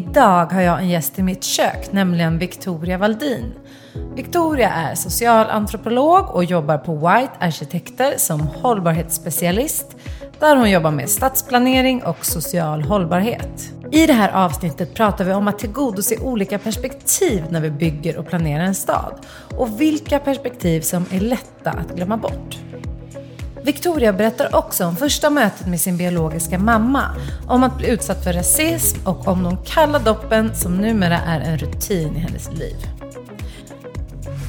Idag har jag en gäst i mitt kök, nämligen Victoria Valdin. Victoria är socialantropolog och jobbar på White Arkitekter som hållbarhetsspecialist där hon jobbar med stadsplanering och social hållbarhet. I det här avsnittet pratar vi om att tillgodose olika perspektiv när vi bygger och planerar en stad och vilka perspektiv som är lätta att glömma bort. Victoria berättar också om första mötet med sin biologiska mamma, om att bli utsatt för rasism och om de kalla doppen som numera är en rutin i hennes liv.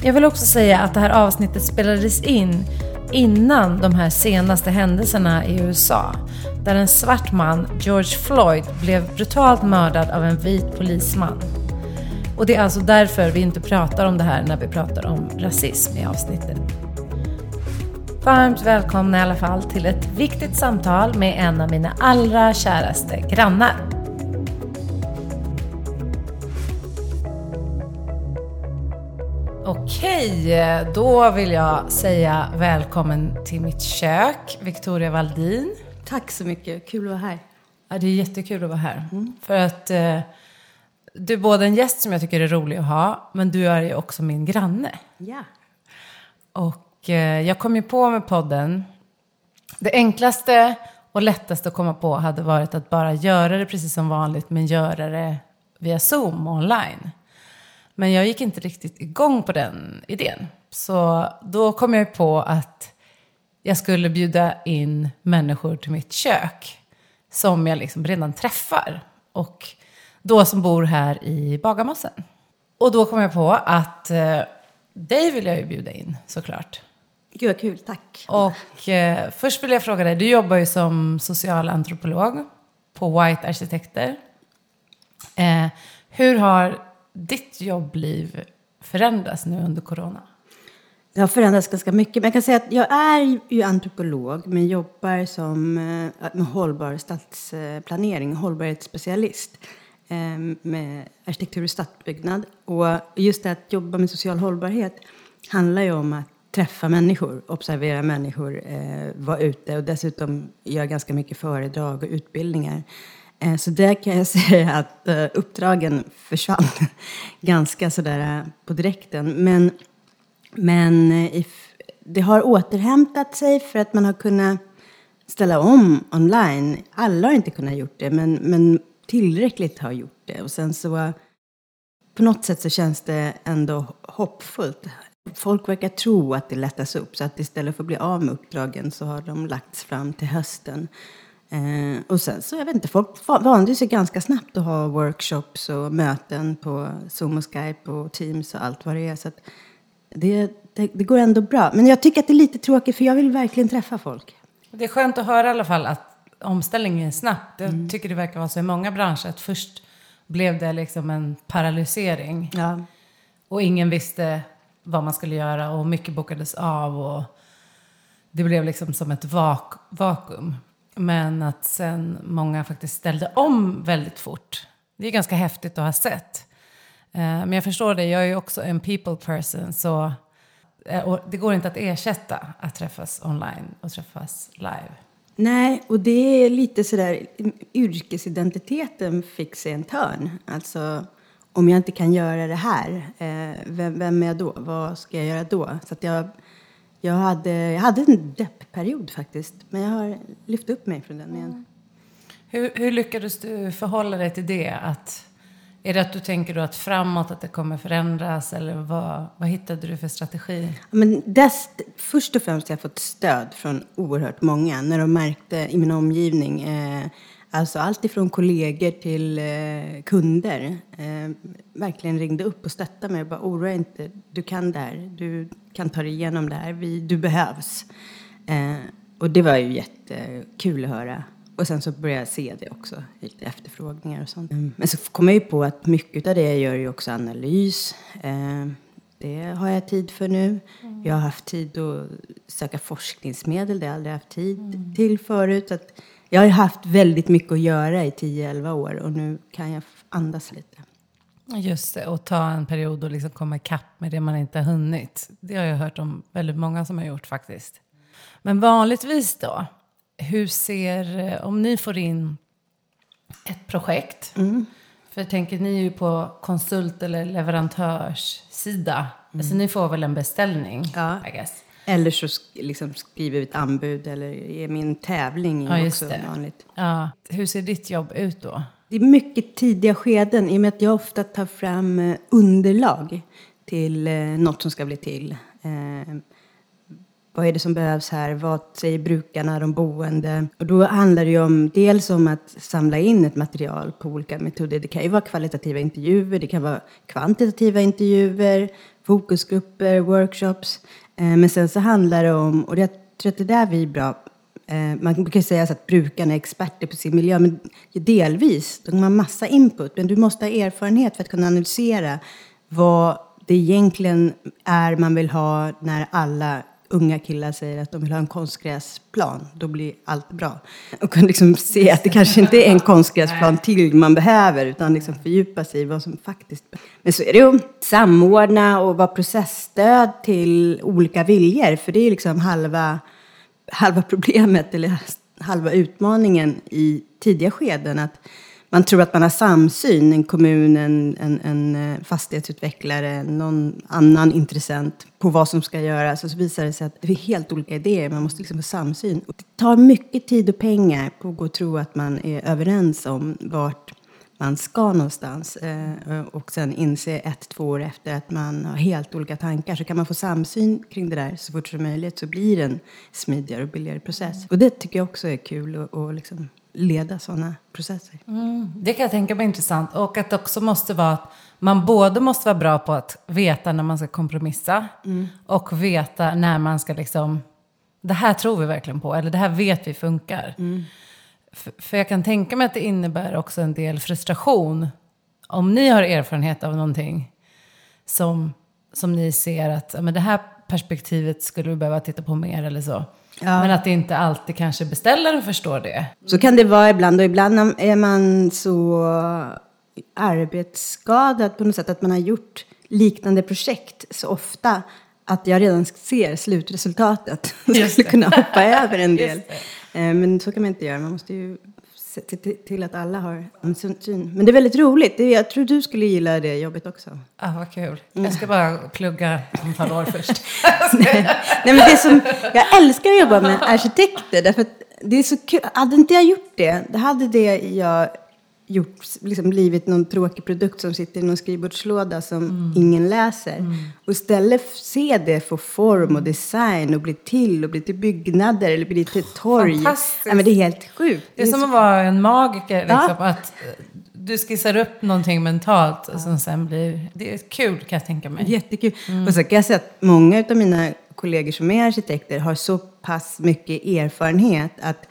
Jag vill också säga att det här avsnittet spelades in innan de här senaste händelserna i USA, där en svart man, George Floyd, blev brutalt mördad av en vit polisman. Och det är alltså därför vi inte pratar om det här när vi pratar om rasism i avsnittet. Varmt välkomna i alla fall till ett viktigt samtal med en av mina allra käraste grannar. Okej, då vill jag säga välkommen till mitt kök, Victoria Valdin. Tack så mycket, kul att vara här. Ja, det är jättekul att vara här. Mm. För att eh, du är både en gäst som jag tycker är rolig att ha, men du är ju också min granne. Ja. Och Eh, jag kom ju på med podden. Det enklaste och lättaste att komma på hade varit att bara göra det precis som vanligt, men göra det via Zoom online. Men jag gick inte riktigt igång på den idén. Så då kom jag på att jag skulle bjuda in människor till mitt kök som jag liksom redan träffar. Och då som bor här i Bagarmossen. Och då kom jag på att eh, dig vill jag ju bjuda in såklart. Gud vad kul, tack. Och eh, först vill jag fråga dig, du jobbar ju som socialantropolog på White Arkitekter. Eh, hur har ditt jobbliv förändrats nu under corona? Det har förändrats ganska mycket. Men jag kan säga att jag är ju antropolog men jobbar som eh, med hållbar stadsplanering, hållbarhetsspecialist eh, med arkitektur och stadsbyggnad. Och just det att jobba med social hållbarhet handlar ju om att träffa människor, observera människor, eh, vara ute och dessutom göra ganska mycket föredrag och utbildningar. Eh, så där kan jag säga att eh, uppdragen försvann ganska sådär eh, på direkten. Men, men eh, if, det har återhämtat sig för att man har kunnat ställa om online. Alla har inte kunnat gjort det, men, men tillräckligt har gjort det. Och sen så på något sätt så känns det ändå hoppfullt Folk verkar tro att det lättas upp, så att istället för att bli av med uppdragen så har de lagts fram till hösten. Eh, och sen så, jag vet inte, folk vande sig ganska snabbt att ha workshops och möten på Zoom och Skype och Teams och allt vad det är. Så det, det, det, går ändå bra. Men jag tycker att det är lite tråkigt för jag vill verkligen träffa folk. Det är skönt att höra i alla fall att omställningen är snabb. Jag mm. tycker det verkar vara så i många branscher att först blev det liksom en paralysering. Ja. Och ingen visste vad man skulle göra och mycket bokades av och det blev liksom som ett vak vakuum. Men att sen många faktiskt ställde om väldigt fort. Det är ganska häftigt att ha sett. Eh, men jag förstår det, jag är ju också en people person så eh, det går inte att ersätta att träffas online och träffas live. Nej, och det är lite sådär, yrkesidentiteten fick sig en törn. Alltså, om jag inte kan göra det här, eh, vem, vem, är jag då? Vad ska jag göra då? Så jag, jag, hade, jag hade en deppperiod faktiskt, men jag har lyft upp mig från den igen. Mm. Hur, hur, lyckades du förhålla dig till det? Att, är det att du tänker då att framåt att det kommer förändras eller vad, vad hittade du för strategi? Men dess, först och främst har jag fått stöd från oerhört många när de märkte i min omgivning eh, Alltså allt ifrån kollegor till eh, kunder eh, verkligen ringde upp och stöttade mig. Bara, Oroa dig inte, du kan det här. Du kan ta dig igenom det här. Vi, du behövs. Eh, och det var ju jättekul att höra. Och sen så började jag se det också, lite efterfrågningar och sånt. Mm. Men så kom jag ju på att mycket av det jag gör är också analys. Eh, det har jag tid för nu. Mm. Jag har haft tid att söka forskningsmedel, det har jag aldrig haft tid mm. till förut. Så jag har haft väldigt mycket att göra i 10-11 år och nu kan jag andas lite. Just det, och ta en period och liksom komma ikapp med det man inte har hunnit. Det har jag hört om väldigt många som har gjort faktiskt. Men vanligtvis då, hur ser, om ni får in ett projekt, mm. för tänker ni ju på konsult eller leverantörssida, mm. alltså ni får väl en beställning, ja. I guess. Eller så liksom skriver vi ett anbud eller är min tävling ja, också det. vanligt. Ja. Hur ser ditt jobb ut då? Det är mycket tidiga skeden i och med att jag ofta tar fram eh, underlag till eh, något som ska bli till. Eh, vad är det som behövs här? Vad säger brukarna, de boende? Och då handlar det ju om dels om att samla in ett material på olika metoder. Det kan ju vara kvalitativa intervjuer, det kan vara kvantitativa intervjuer, fokusgrupper, workshops. Eh, men sen så handlar det om, och jag tror att det där vi är bra eh, man brukar säga att brukarna är experter på sin miljö, men delvis. De har massa input, men du måste ha erfarenhet för att kunna analysera vad det egentligen är man vill ha när alla unga killar säger att de vill ha en konstgräsplan, då blir allt bra. Och kan liksom se att det kanske inte är en konstgräsplan till man behöver, utan liksom fördjupa sig i vad som faktiskt behövs. Men så är det att samordna och vara processstöd till olika viljor, för det är liksom halva, halva problemet, eller halva utmaningen i tidiga skeden. Att man tror att man har samsyn, en kommun, en, en, en eh, fastighetsutvecklare, någon annan intressent på vad som ska göras. Och så visar det sig att det är helt olika idéer, man måste liksom ha samsyn. Och det tar mycket tid och pengar på att gå och tro att man är överens om vart man ska någonstans. Eh, och sen inse ett, två år efter att man har helt olika tankar. Så kan man få samsyn kring det där så fort som möjligt så blir det en smidigare och billigare process. Och det tycker jag också är kul. att liksom leda sådana processer. Mm, det kan jag tänka mig intressant. Och att det också måste vara att man både måste vara bra på att veta när man ska kompromissa mm. och veta när man ska liksom, det här tror vi verkligen på, eller det här vet vi funkar. Mm. För, för jag kan tänka mig att det innebär också en del frustration om ni har erfarenhet av någonting som, som ni ser att men det här perspektivet skulle vi behöva titta på mer eller så. Ja. Men att det inte alltid kanske beställaren förstår det. Så kan det vara ibland. Och ibland är man så arbetsskadad på något sätt att man har gjort liknande projekt så ofta att jag redan ser slutresultatet. Jag skulle kunna hoppa över en del. Eh, men så kan man inte göra. Man måste ju se till att alla har en syn. Men det är väldigt roligt. Jag tror du skulle gilla det jobbet också. Ah, vad kul. Jag ska bara plugga ett antal år först. nej, nej, men det som, jag älskar att jobba med arkitekter. Därför det är så kul. Hade inte jag gjort det, då hade det jag gjort, liksom blivit någon tråkig produkt som sitter i någon skrivbordslåda som mm. ingen läser. Mm. Och istället se det få form och design och bli till och bli till byggnader eller bli till torg. Ja, men det är helt sjukt. Det är, det är som så... att vara en magiker. Liksom, ja. att eh, du skissar upp någonting mentalt och som sen blir... Det är kul kan jag tänka mig. Jättekul. Mm. Och så kan jag säga att många av mina kollegor som är arkitekter har så pass mycket erfarenhet att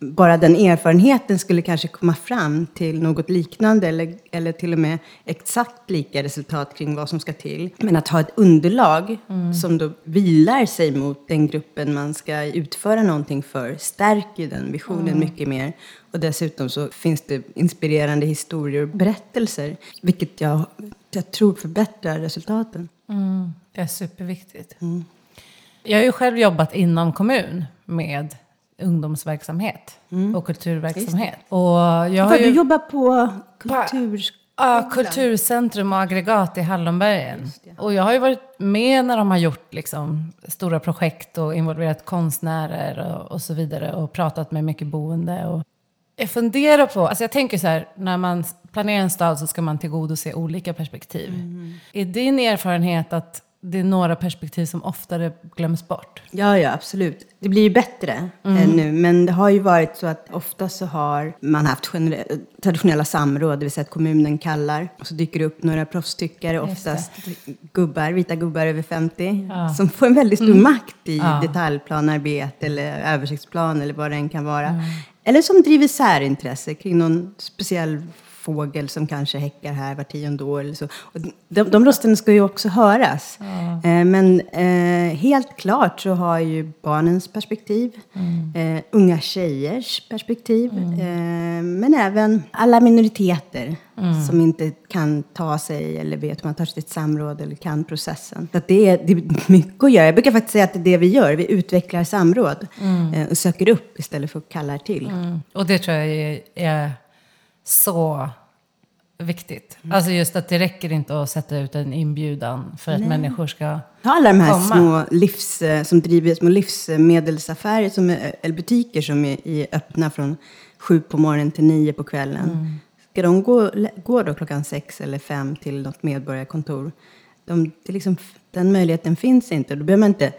bara den erfarenheten skulle kanske komma fram till något liknande eller, eller till och med exakt lika resultat kring vad som ska till. Men att ha ett underlag mm. som då vilar sig mot den gruppen man ska utföra någonting för stärker den visionen mm. mycket mer. Och dessutom så finns det inspirerande historier och berättelser, vilket jag, jag tror förbättrar resultaten. Mm. Det är superviktigt. Mm. Jag har ju själv jobbat inom kommun med ungdomsverksamhet mm. och kulturverksamhet. Och jag har ju, du jobbar på kulturskolan? Ja, Kulturcentrum och aggregat i Hallonbergen. Och jag har ju varit med när de har gjort liksom, stora projekt och involverat konstnärer och, och så vidare och pratat med mycket boende. Och jag funderar på, alltså jag tänker så här, när man planerar en stad så ska man tillgodose olika perspektiv. Mm. Är din erfarenhet att det är några perspektiv som oftare glöms bort. Ja, ja, absolut. Det blir ju bättre mm. nu, men det har ju varit så att ofta så har man haft traditionella samråd, det vill säga att kommunen kallar och så dyker det upp några proffstyckare, oftast gubbar, vita gubbar över 50, ja. som får en väldigt stor mm. makt i ja. detaljplanarbete eller översiktsplan eller vad det än kan vara. Mm. eller som driver särintresse kring någon speciell fågel som kanske häckar här var tionde år. Eller så. Och de, de rösterna ska ju också höras. Eh, men eh, helt klart så har ju barnens perspektiv, eh, unga tjejers perspektiv, eh, men även alla minoriteter som inte kan ta sig eller vet hur man tar sitt samråd eller kan processen. Så att det, är, det är mycket att göra. Jag brukar faktiskt säga att det är det vi gör. Vi utvecklar samråd eh, och söker upp istället för att kalla till. Och det tror jag är så viktigt. Alltså just att det räcker inte att sätta ut en inbjudan för att människor ska Ta alla de här komma. små livs, eh, som driver små livsmedelsaffärer som är, eller butiker som är, är öppna från sju på morgonen till nio på kvällen. Ska de gå, gå då klockan sex eller fem till något medborgarkontor? De, det liksom, den möjligheten finns inte. Då behöver man inte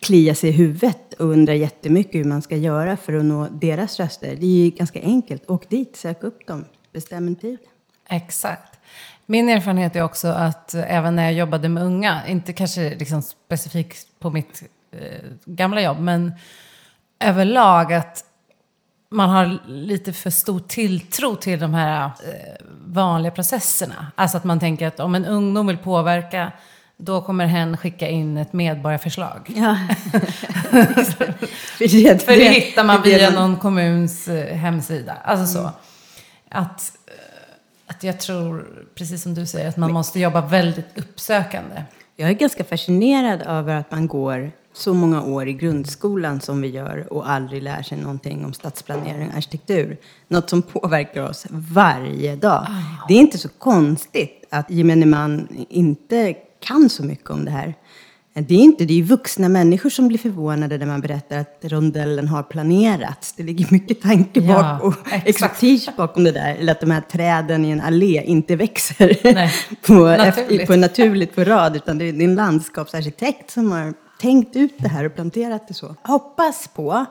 klia sig i huvudet och undra jättemycket hur man ska göra för att nå deras röster. Det är ju ganska enkelt. Åk dit, sök upp dem, bestäm en tid. Exakt. Min erfarenhet är också att eh, även när jag jobbade med unga, inte kanske liksom specifikt på mitt eh, gamla jobb, men överlag att man har lite för stor tilltro till de här eh, vanliga processerna. Alltså att man tänker att om en ungdom vill påverka, då kommer hen skicka in ett medborgarförslag. Ja. för det, För det hittar man via någon kommuns eh, hemsida. Alltså så. Att, eh, att jag tror, precis som du säger, att man måste jobba väldigt uppsökande. Jag är ganska fascinerad över att man går så många år i grundskolan som vi gör och aldrig lär sig någonting om stadsplanering och arkitektur. Något som påverkar oss varje dag. Det är inte så konstigt att gemene man inte kan så mycket om det här. Det är inte, det är vuxna människor som blir förvånade när man berättar att rondellen har planerats. Det ligger mycket tanke bak och expertis bakom det där. Eller att de här träden i en allé inte växer Nej, på, naturligt. på naturligt på rad. Utan det är en landskapsarkitekt som har tänkt ut det här och planterat det så. Hoppas på,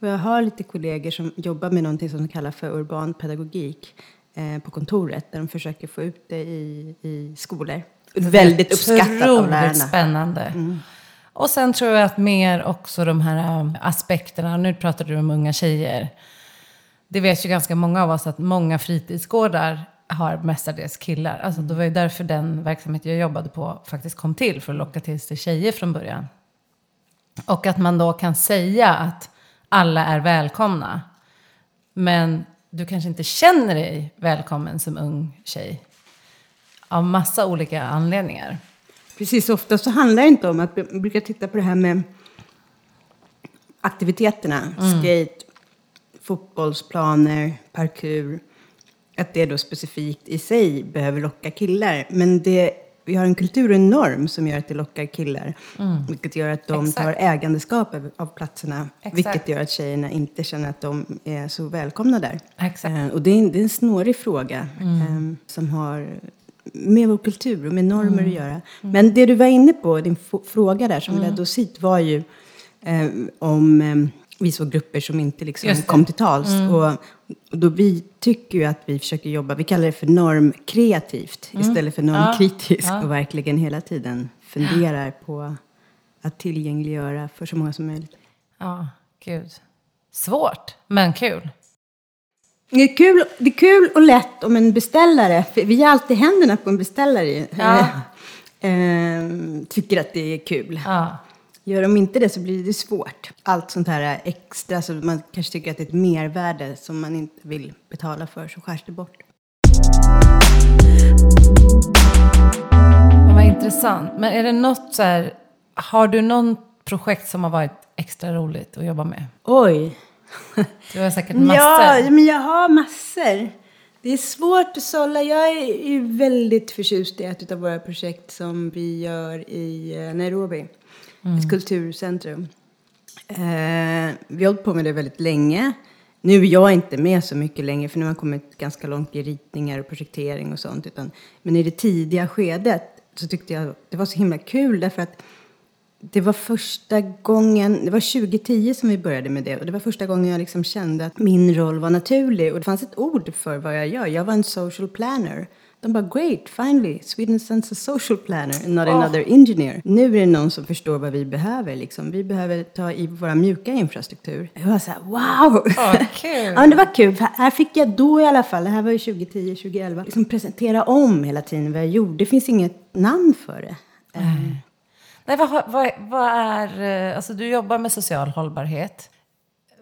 och jag har lite kollegor som jobbar med någonting som de kallar för urban pedagogik eh, på kontoret. Där de försöker få ut det i, i skolor. Väldigt uppskattat av lärarna. spännande. Och sen tror jag att mer också de här um, aspekterna, nu pratar du om unga tjejer. Det vet ju ganska många av oss att många fritidsgårdar har mestadels killar. Alltså det var ju därför den verksamhet jag jobbade på faktiskt kom till, för att locka till sig tjejer från början. Och att man då kan säga att alla är välkomna. Men du kanske inte känner dig välkommen som ung tjej. Av massa olika anledningar. Precis, ofta så handlar det inte om att jag brukar titta på det här med aktiviteterna. Skate, fotbollsplaner, parkour. Att det då specifikt i sig behöver locka killar. Men det, vi har en kultur och en norm som gör att det lockar killar. Vilket gör att de Exakt. tar ägandeskap av- platserna. Exakt. Vilket gör att tjejerna inte känner att de är så välkomna där. Exakt. Eh, Och det är, en, det är en snårig fråga eh, som har med vår kultur och med normer att göra. Men det du var inne på, din fråga där som ledde oss hit var ju eh, om eh, vi såg grupper som inte liksom kom till tals. Och, och då vi tycker ju att vi försöker jobba, vi kallar det för normkreativt istället för normkritiskt. Ja. Och verkligen hela tiden funderar på att tillgängliggöra för så många som möjligt. Ja, gud. Svårt, men kul. Det är, kul, det är kul och lätt om en beställare, för vi har alltid händerna på en beställare, Ja. eh, tycker att det är kul. Ja. Gör de inte det så blir det svårt. Allt sånt här extra, så man kanske tycker att det är ett mervärde som man inte vill betala för, så skärs det bort. Men vad intressant. Men är det något så här, har du någon projekt som har varit extra roligt att jobba med? Oj! Du har säkert massor. Ja, men jag har massor. Det är svårt att sålla. Jag är väldigt förtjust i ett av våra projekt som vi gör i eh, Nairobi. Ett kulturcentrum. Eh, vi har hållit på med det väldigt länge. Nu är jag inte med så mycket längre för nu har jag kommit ganska långt i ritningar och projektering och sånt. Utan, men i det tidiga skedet så tyckte jag det var så himla kul därför att det var första gången, det var 2010 som vi började med det och det var första gången jag liksom kände att min roll var naturlig och det fanns ett ord för vad jag gör. Jag var en social planner De bara great, finally, Sweden sends a social planner, not another engineer. Nu är det någon som förstår vad vi behöver. Liksom. Vi behöver ta i vår mjuka infrastruktur. Jag var så här, wow! Åh, kul. ja, det var kul. Här fick jag då i alla fall, det här var ju 2010, 2011, liksom presentera om hela tiden vad jag gjorde. Det finns inget namn för det. Nej, vad, vad, vad är... eh, Alltså, du jobbar med social hållbarhet.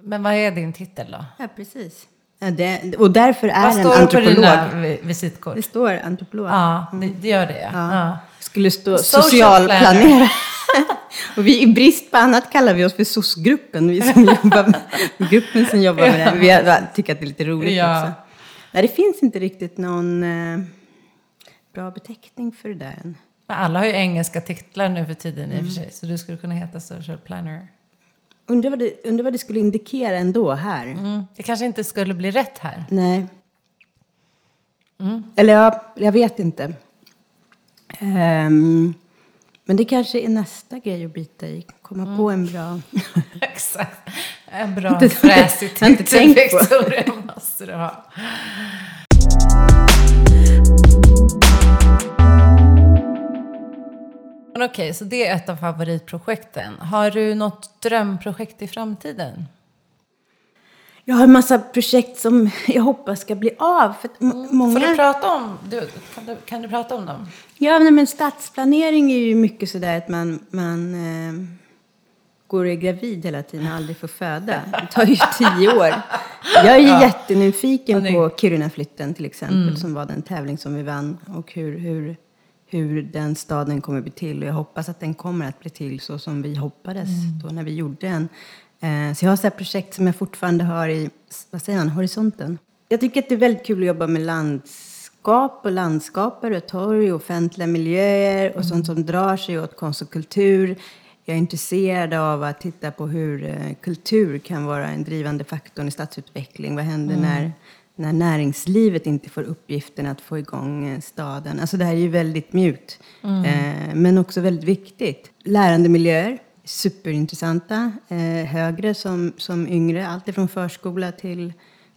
Men vad är din titel då? Ja, precis. Ja, det, och därför är Vad en står det på antropolog. dina vi- visitkort? Det står antropolog. Ja, det, det gör det. Ja. Ja. Skulle stå Social socialplanerare. och vi, i brist på annat kallar vi oss för SOS-gruppen. Vi som jobbar med, gruppen som jobbar med det här. Vi har- tycker att det är lite roligt Ja. också. Nej, det finns inte riktigt någon eh, bra beteckning för det där än. Men alla har ju engelska titlar nu för tiden i och Mm. för sig. Så du skulle kunna heta social planner. Undrar vad, det, undrar vad det skulle indikera ändå här. Mm. Det kanske inte skulle bli rätt här. Nej. Mm. Eller jag, jag vet inte. Ehm, men det kanske är nästa grej att bita i. Komma Mm. på en bra... Exakt. En bra fräsig titel. Victoria, måste du ha. Men okej, så det är ett av favoritprojekten. Har du något drömprojekt i framtiden? Jag har en massa projekt som jag hoppas ska bli av. För att m- många... Mm. Får du prata om, du, kan, du, kan du prata om dem? Ja, men stadsplanering är ju mycket sådär att man, man eh, går och är gravid hela tiden och aldrig får föda. Det tar ju tio år. Jag är ju jättenyfiken Ja, det- på Kirunaflytten till exempel, som var den tävling som vi vann. Och hur, hur, hur den staden kommer bli till. Och jag hoppas att den kommer att bli till så som vi hoppades då när vi gjorde den. Eh, så jag har så projekt som jag fortfarande har i, vad säger man, horisonten. Jag tycker att det är väldigt kul att jobba med landskap och landskaper och torg och offentliga miljöer och sånt som drar sig åt konst och kultur. Jag är intresserad av att titta på hur eh, kultur kan vara en drivande faktor i stadsutveckling. Vad händer när, när näringslivet inte får uppgiften att få igång eh, staden? Alltså det här är ju väldigt mjukt, eh, men också väldigt viktigt. Lärandemiljöer, superintressanta. Eh, högre som, som yngre, allt ifrån förskola till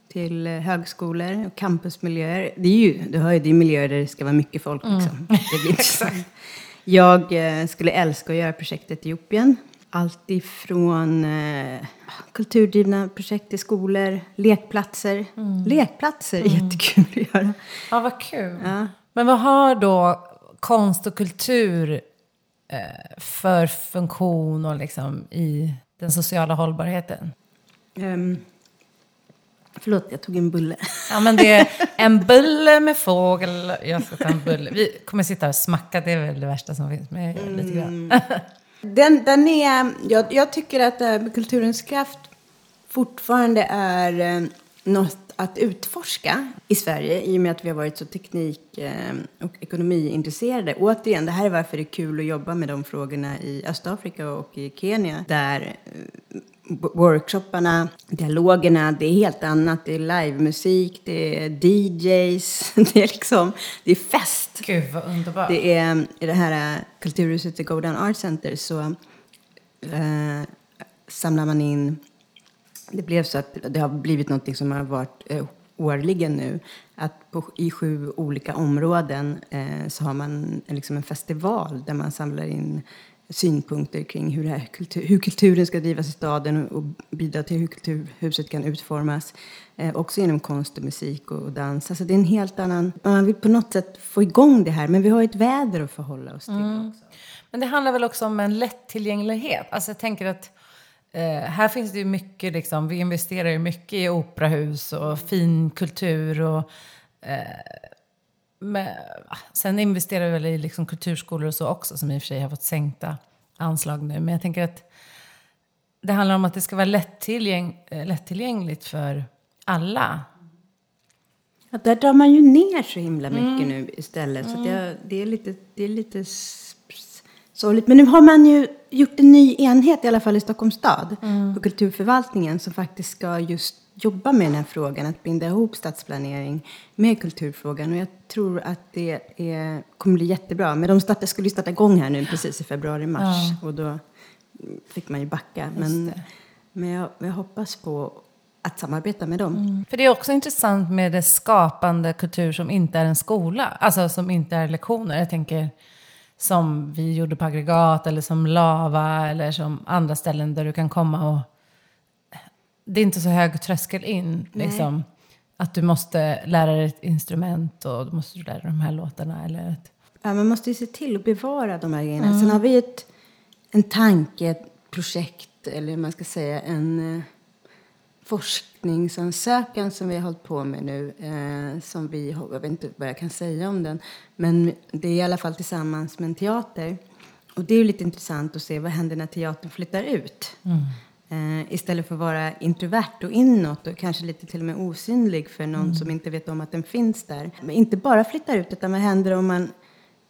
till högskolor och campusmiljöer. Det är ju, du hör ju, det är miljöer där det ska vara mycket folk. Liksom. Det blir så. Jag eh, skulle älska att göra projekt i Etiopien. Allt ifrån eh, kulturdrivna projekt i skolor, lekplatser. Lekplatser är jättekul att göra. Ja, vad kul. Ja. Men vad har då konst och kultur eh, för funktion och liksom i den sociala hållbarheten? Um, förlåt, jag tog en bulle. Ja, men det är en bulle med fågel. Jag ska ta en bulle. Vi kommer sitta och smacka, det är väl det värsta som finns. Men jag gör lite grann. Den, den är, jag, jag tycker att eh, kulturens kraft fortfarande är eh, något att utforska i Sverige i och med att vi har varit så teknik eh, och ekonomiintresserade. Återigen, det här är varför det är kul att jobba med de frågorna i Östafrika och i Kenya där eh, workshopparna, dialogerna, det är helt annat. Det är livemusik, det är DJs, det är liksom, det är fest. Gud, vad underbart. Det är i det här eh, kulturhuset i Go Down Art Center så eh, samlar man in det blev så att det har blivit något som har varit eh, årligen nu. Att på, i sju olika områden eh, så har man en, liksom en festival där man samlar in synpunkter kring hur, här hur kulturen ska drivas i staden och, bidra till hur kulturhuset kan utformas. Eh, också genom konst och musik och, och dans. Alltså det är en helt annan... Man vill på något sätt få igång det här men vi har ett väder att förhålla oss till också. Men det handlar väl också om en lättillgänglighet. Alltså jag tänker att eh, här finns det ju mycket, liksom, vi investerar ju mycket i operahus och fin kultur. Och, eh, men, sen investerar vi väl i liksom, kulturskolor och så också som i och för sig har fått sänkta anslag nu. Men jag tänker att det handlar om att det ska vara lättillgäng, eh, lättillgängligt för alla. Att där drar man ju ner så himla mycket nu istället. Så att jag, det är lite, det är lite sorgligt. Men nu har man ju gjort en ny enhet, i alla fall i Stockholms stad, på kulturförvaltningen som faktiskt ska just jobba med den här frågan, att binda ihop stadsplanering med kulturfrågan. Och jag tror att det är, kommer bli jättebra. Men de starta, skulle ju starta igång här nu precis i februari-mars. Och då fick man ju backa. Men, men jag, jag hoppas på att samarbeta med dem. För det är också intressant med det skapande kultur som inte är en skola. Alltså som inte är lektioner. Jag tänker som vi gjorde på aggregat eller som Lava eller som andra ställen där du kan komma och... Det är inte så hög tröskel in. Liksom, att du måste lära dig ett instrument och då måste du lära dig de här låtarna. Eller ett... Ja, man måste ju se till att bevara de här grejerna. Sen har vi ett, en tanke, ett projekt, eller hur man ska säga, en eh, forskningsansökan som vi har hållit på med nu. Eh, som vi, jag vet inte vad jag kan säga om den, men det är i alla fall tillsammans med en teater. Och det är lite intressant att se vad händer när teatern flyttar ut. Eh, istället för att vara introvert och inåt och kanske lite till och med osynlig för någon som inte vet om att den finns där. Men inte bara flyttar ut, utan vad händer om man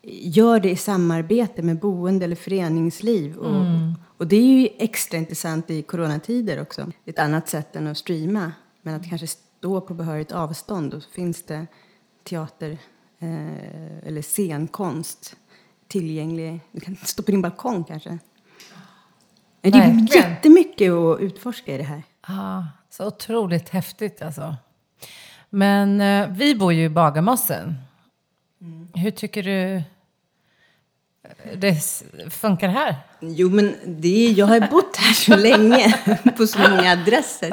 gör det i samarbete med boende eller föreningsliv. Och, och det är ju extra intressant i coronatider också. Ett annat sätt än att streama. Men att kanske stå på behörigt avstånd och så finns det teater eh, eller scenkonst tillgänglig. Du kan stå på din balkong kanske. Men det är jättemycket att utforska i det här. Ja, så otroligt häftigt alltså. Men eh, vi bor ju i Bagarmossen. Hur tycker du det funkar här? Jo, men det är, jag har bott här så länge, på så många adresser.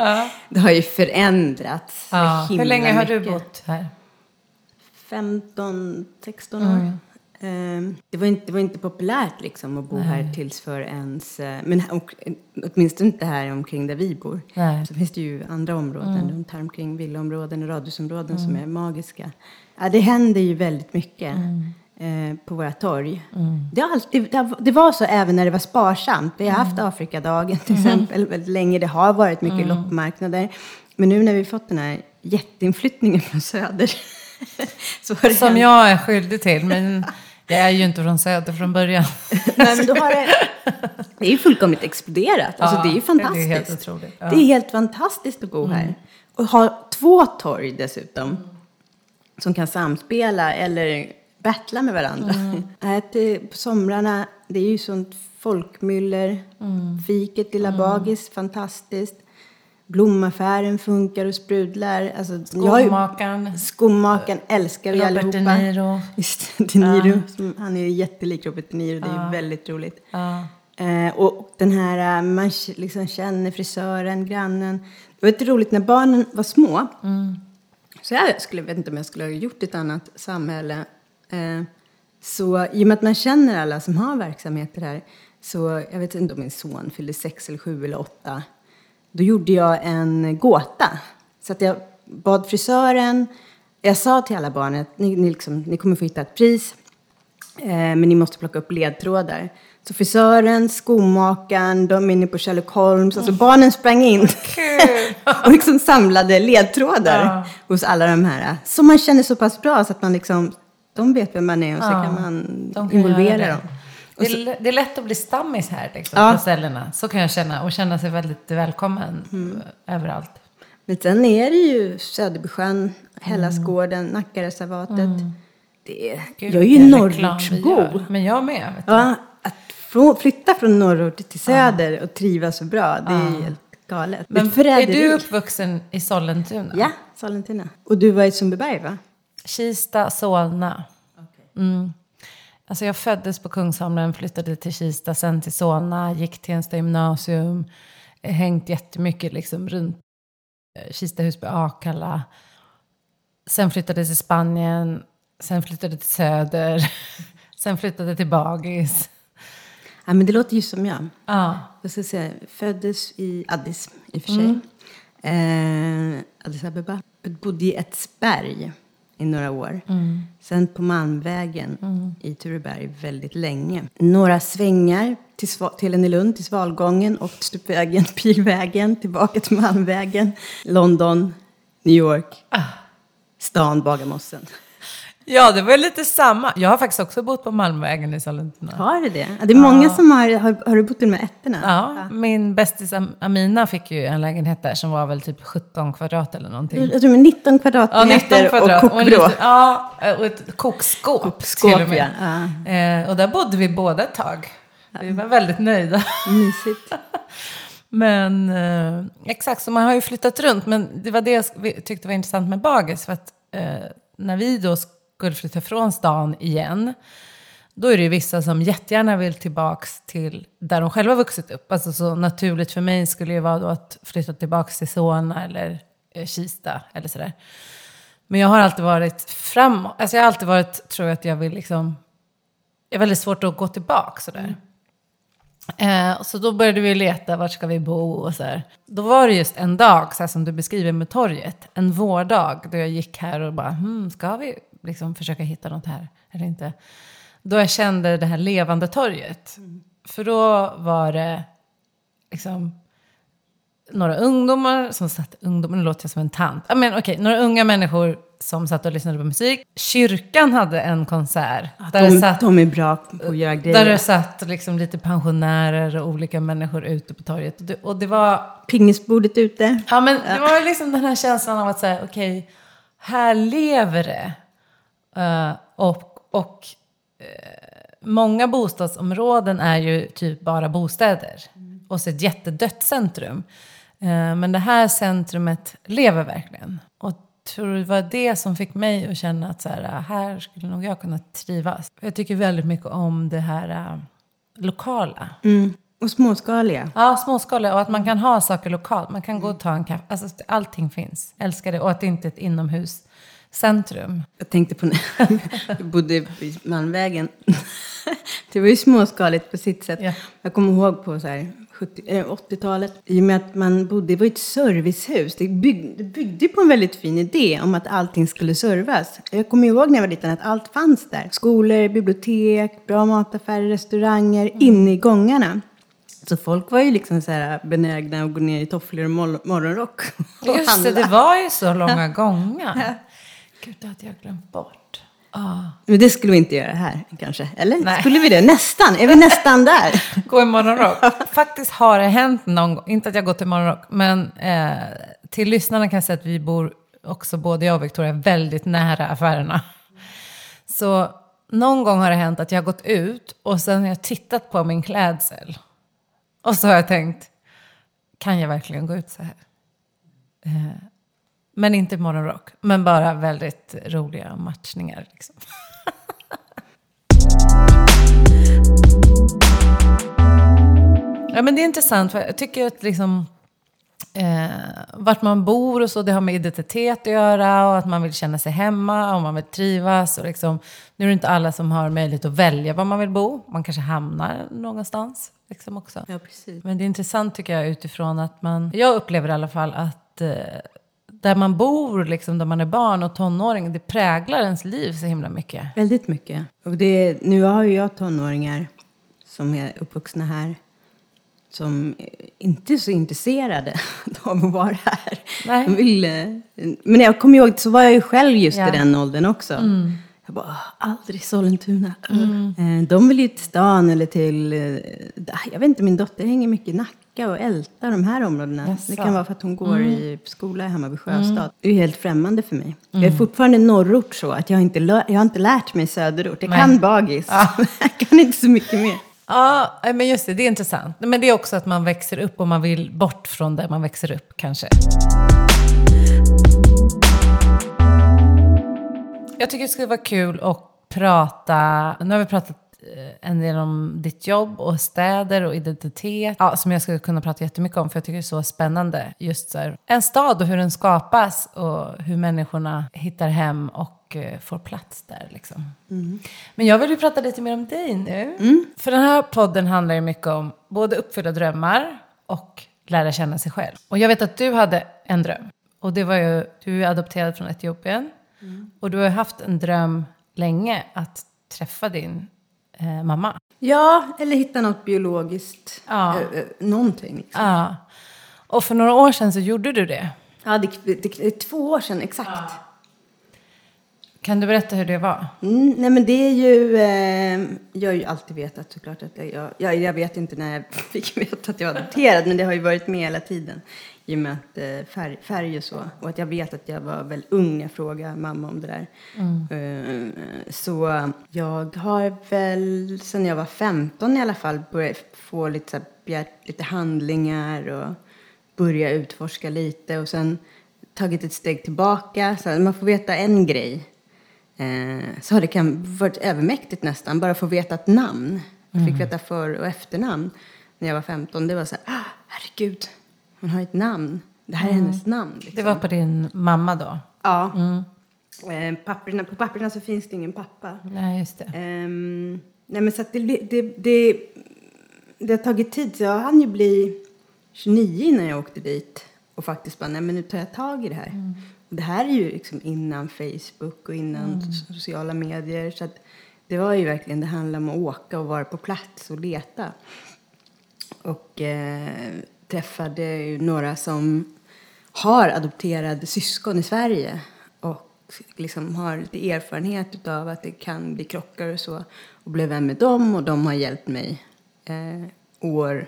Det har ju förändrats Ja. Hur länge har du mycket. bott här? 15, 16 år. Ehm, Det var, inte, det var inte populärt liksom att bo här tills för ens... eh, Men och, eh, åtminstone inte här omkring där vi bor. Nej. Så finns det ju andra områden runt här omkring villaområden och radhusområden som är magiska. Ja, det händer ju väldigt mycket eh, på våra torg. Det, har alltid, det, det var så även när det var sparsamt. Vi har haft Afrikadagen till exempel väldigt länge. Det har varit mycket loppmarknader. Men nu när vi fått den här jätteinflyttningen från söder Som jag är skyldig till, men jag är ju inte från Söder från början. Nej, men då har det, det är ju fullkomligt exploderat. Alltså, Ja, det är ju det är fantastiskt. helt otroligt, ja. Det är helt fantastiskt att bo här. Och ha två torg dessutom. Som kan samspela eller battla med varandra. Att det, på somrarna, det är ju sånt folkmyller. Fiket, Lilla Bagis, fantastiskt. Blomaffären funkar och sprudlar. Alltså, ju- Skomakaren, Skomakaren älskar vi Robert De allihopa. Niro. Just De Niro. Som, han är ju jättelik Robert De Niro. Det är ju väldigt roligt. Ja. Eh, och den här, eh, man liksom känner frisören, grannen. Det var lite roligt när barnen var små. Så jag skulle, vet inte om jag skulle ha gjort ett annat samhälle. Eh, så i och med att man känner alla som har verksamheter här. Så jag vet inte om min son fyllde sex eller sju eller åtta. Då gjorde jag en gåta. Så att jag bad frisören. Jag sa till alla barnen att ni, ni, liksom, ni kommer få hitta ett pris. Eh, men ni måste plocka upp ledtrådar. Så frisören, skomakaren, de inne på Sherlock Holmes. Alltså barnen sprang in och liksom samlade ledtrådar Ja. hos alla de här. Som man känner så pass bra så att man liksom, de vet vem man är och så kan man involvera dem. Det är, det är lätt att bli stammis här liksom, Ja. på ställena. Så kan jag känna. Och känna sig väldigt välkommen Mm. eh, överallt. Men sen är det ju Söderbysjön, Hellasgården, Nackareservatet. Det är, Gud, jag är ju norrortsbo. Men jag med. Ja, att få, flytta från norrort till söder och trivas så bra, det är helt galet. Men är du uppvuxen i Sollentuna? Ja, Sollentuna. Och du var i Sundbyberg, va? Kista, Solna. Mm. Alltså jag föddes på Kungsholmen, flyttade till Kista, sen till Solna, gick till Tensta gymnasium, eh, hängt jättemycket liksom runt eh, Kista, Husby, Akalla. Sen flyttade till Spanien, sen flyttade till Söder, sen flyttade till Bagis. Ja, men det låter ju som jag. Ja, Jag ska säga, föddes i Addis, i och för sig. Eh, Addis Abeba. Bodde i Edsberg i några år. Sen på Malmvägen i Tureberg väldigt länge. Några svängar till, till Lund, till Svalgången och Stupvägen, Pilvägen, tillbaka till Malmvägen. London, New York, stan Bagarmossen. Ja det var lite samma. Jag har faktiskt också bott på Malmvägen i Sollentuna. Har du det? Ja, det är många som har, har, har du bott i de här ettorna? Ja, min bästis Am- Amina fick ju en lägenhet där som var väl typ 17 kvadrat eller någonting. Jag tror med 19 Ja, kvadratmeter 19 kvadrat. och kokvrå. Ja, och ett kokskåp. Kokskåp, till och med. ja. Eh, och där bodde vi båda ett tag. Vi var väldigt nöjda. Mysigt. Men eh, exakt, så man har ju flyttat runt. Men det var det jag tyckte var intressant med Bagis. För att eh, när vi då skulle flytta från stan igen. Då är det ju vissa som jättegärna vill tillbaks till där de själva vuxit upp. Alltså så naturligt för mig skulle ju vara då att flytta tillbaks till Solna eller eh, Kista eller sådär. Men jag har alltid varit framåt. Alltså jag har alltid varit, tror jag att jag vill liksom... Det är väldigt svårt att gå tillbaka sådär. Eh, så då började vi leta, vart ska vi bo och så här. Då var det just en dag, så här som du beskriver med torget. En vårdag då jag gick här och bara, hmm, ska vi liksom försöka hitta något här eller inte? Då jag kände det här levande torget. För då var det liksom några ungdomar som satt, ungdomar, nu låter jag som en tant. Ja, men okej, några unga människor som satt och lyssnade på musik. Kyrkan hade en konsert. där det De, satt de är bra på att göra där grejer. det satt liksom lite pensionärer och olika människor ute på torget. Och det, och det var, Pingisbordet ute. ja men det var liksom den här känslan av att säga, okej, här lever det. Eh, och och eh, många bostadsområden är ju typ bara bostäder. Och så ett jättedött centrum. Eh, men det här centrumet lever verkligen. Och tror det var det som fick mig att känna att så här, här skulle nog jag kunna trivas. Jag tycker väldigt mycket om det här lokala. Mm. Och småskaliga. Ja, småskaliga och att man kan ha saker lokalt. Man kan gå och ta en kaffe. Alltså, allting finns. Älskar det. Och att det inte är ett inomhuscentrum. Jag tänkte på när jag bodde i Malmvägen. Det var ju småskaligt på sitt sätt. Ja. Jag kommer ihåg på så här 70, eh, 80-talet. I och med att man bodde, det var ett servicehus. Det, bygg, det byggde på en väldigt fin idé om att allting skulle servas. Jag kommer ihåg när jag var liten att allt fanns där. Skolor, bibliotek, bra mataffärer, restauranger, inne i gångarna. Så folk var ju liksom så här benägna att gå ner i tofflor och morgonrock och Just det, handla. det var ju så långa gånger. Gud, det hade jag glömt bort. Ah. Men det skulle vi inte göra här kanske? Eller? Nej. Skulle vi det? Nästan. Är vi nästan där? Gå i morgonrock. Faktiskt har det hänt någon gång, inte att jag gått i morgonrock, men eh, till lyssnarna kan jag säga att vi bor också, både jag och Victoria, väldigt nära affärerna. Så någon gång har det hänt att jag har gått ut och sen har jag tittat på min klädsel. Och så har jag tänkt, kan jag verkligen gå ut så här? Eh, men inte morgonrock, men bara väldigt roliga matchningar. Liksom. Ja, men det är intressant. För jag tycker att liksom, eh, vart man bor och så, det har med identitet att göra och att man vill känna sig hemma och man vill trivas. Och liksom, nu är det inte alla som har möjlighet att välja var man vill bo. Man kanske hamnar någonstans liksom också. Ja, precis. Men det är intressant tycker jag utifrån att man, jag upplever i alla fall att eh, där man bor, liksom, där man är barn och tonåring, det präglar ens liv så himla mycket. Väldigt mycket. Och det, nu har ju jag tonåringar som är uppvuxna här som inte är så intresserade av att vara här. Nej. De vill, men jag kommer ihåg så var jag ju själv just Ja. i den åldern också. Jag bara, "Åh, aldrig Sollentuna. Eh, De vill ju till stan eller till, eh, jag vet inte, min dotter hänger mycket i Nacka och ältar de här områdena. Jaså. Det kan vara för att hon går i skola hemma vid Sjöstad. Det är helt främmande för mig. Jag är fortfarande norrort så att jag inte, jag har inte lärt mig söderort. Jag Nej. kan bagis, men jag kan inte så mycket mer. Ja, men just det, det är intressant. Men det är också att man växer upp och man vill bort från där man växer upp kanske. Jag tycker det skulle vara kul att prata, nu har vi pratat en del om ditt jobb och städer och identitet. Ja, som jag skulle kunna prata jättemycket om för jag tycker det är så spännande. Just så här, en stad och hur den skapas och hur människorna hittar hem och eh, får plats där liksom. Men jag vill ju prata lite mer om dig nu. För den här podden handlar ju mycket om både uppfylla drömmar och lära känna sig själv. Och jag vet att du hade en dröm. Och det var ju, du är adopterad från Etiopien. Och du har haft en dröm länge att träffa din eh, mamma. Ja, eller hitta något biologiskt. Ja. eh, eh, någonting. Liksom. Ja. Och för några år sedan så gjorde du det. Ja, det, det, det är två år sedan exakt. Kan du berätta hur det var? Mm, nej men det är ju, eh, jag har ju alltid vetat såklart att jag, jag, jag vet inte när jag fick veta att jag var adopterad, men det har ju varit med hela tiden. I och med att eh, färg, färg och så. Och att jag vet att jag var väl ung när jag frågade mamma om det där. Eh, så jag har väl sen jag var 15 i alla fall börjat få lite, så här, lite handlingar och börja utforska lite. Och sen tagit ett steg tillbaka. Så här, man får veta en grej. Eh, så har det kan varit övermäktigt nästan, bara få veta ett namn. Jag fick veta för och efternamn när jag var 15. Det var så här, ah, herregud, hon har ett namn. Det här är hennes namn. Liksom. Det var på din mamma då? Ja. Eh, papperna, på papperna så finns det ingen pappa. Nej, just det. Ehm, nej men så att det, det, det, det har tagit tid. Så jag hann ju bli 29 innan jag åkte dit. Och faktiskt bara, nej men nu tar jag tag i det här. Och det här är ju liksom innan Facebook och innan sociala medier. Så att det var ju verkligen, det handlar om att åka och vara på plats och leta. Och eh, träffade några som har adopterade syskon i Sverige. Och liksom har lite erfarenhet av att det kan bli krockar och så. Och blev vän med dem och de har hjälpt mig eh, år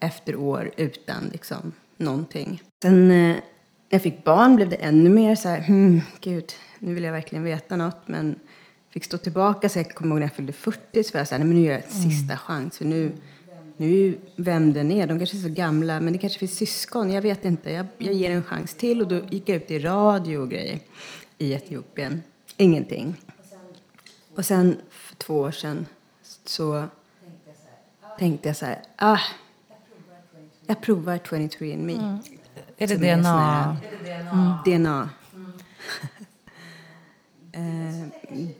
efter år utan liksom någonting. Sen eh, när jag fick barn blev det ännu mer så här, hmm, gud, nu vill jag verkligen veta något. Men fick stå tillbaka, så jag kommer ihåg när jag fyllde 40 så var jag så här, nej men nu gör jag ett sista chans. För nu, nu vem den är, de kanske är så gamla, men det kanske finns syskon, jag vet inte. Jag, jag ger en chans till och då gick jag ut i radio och grejer i Etiopien. Ingenting. Och sen för två år sedan så tänkte jag så här, ah, jag provar 23andMe. Är det Som är sån DNA? här- DNA. Eh,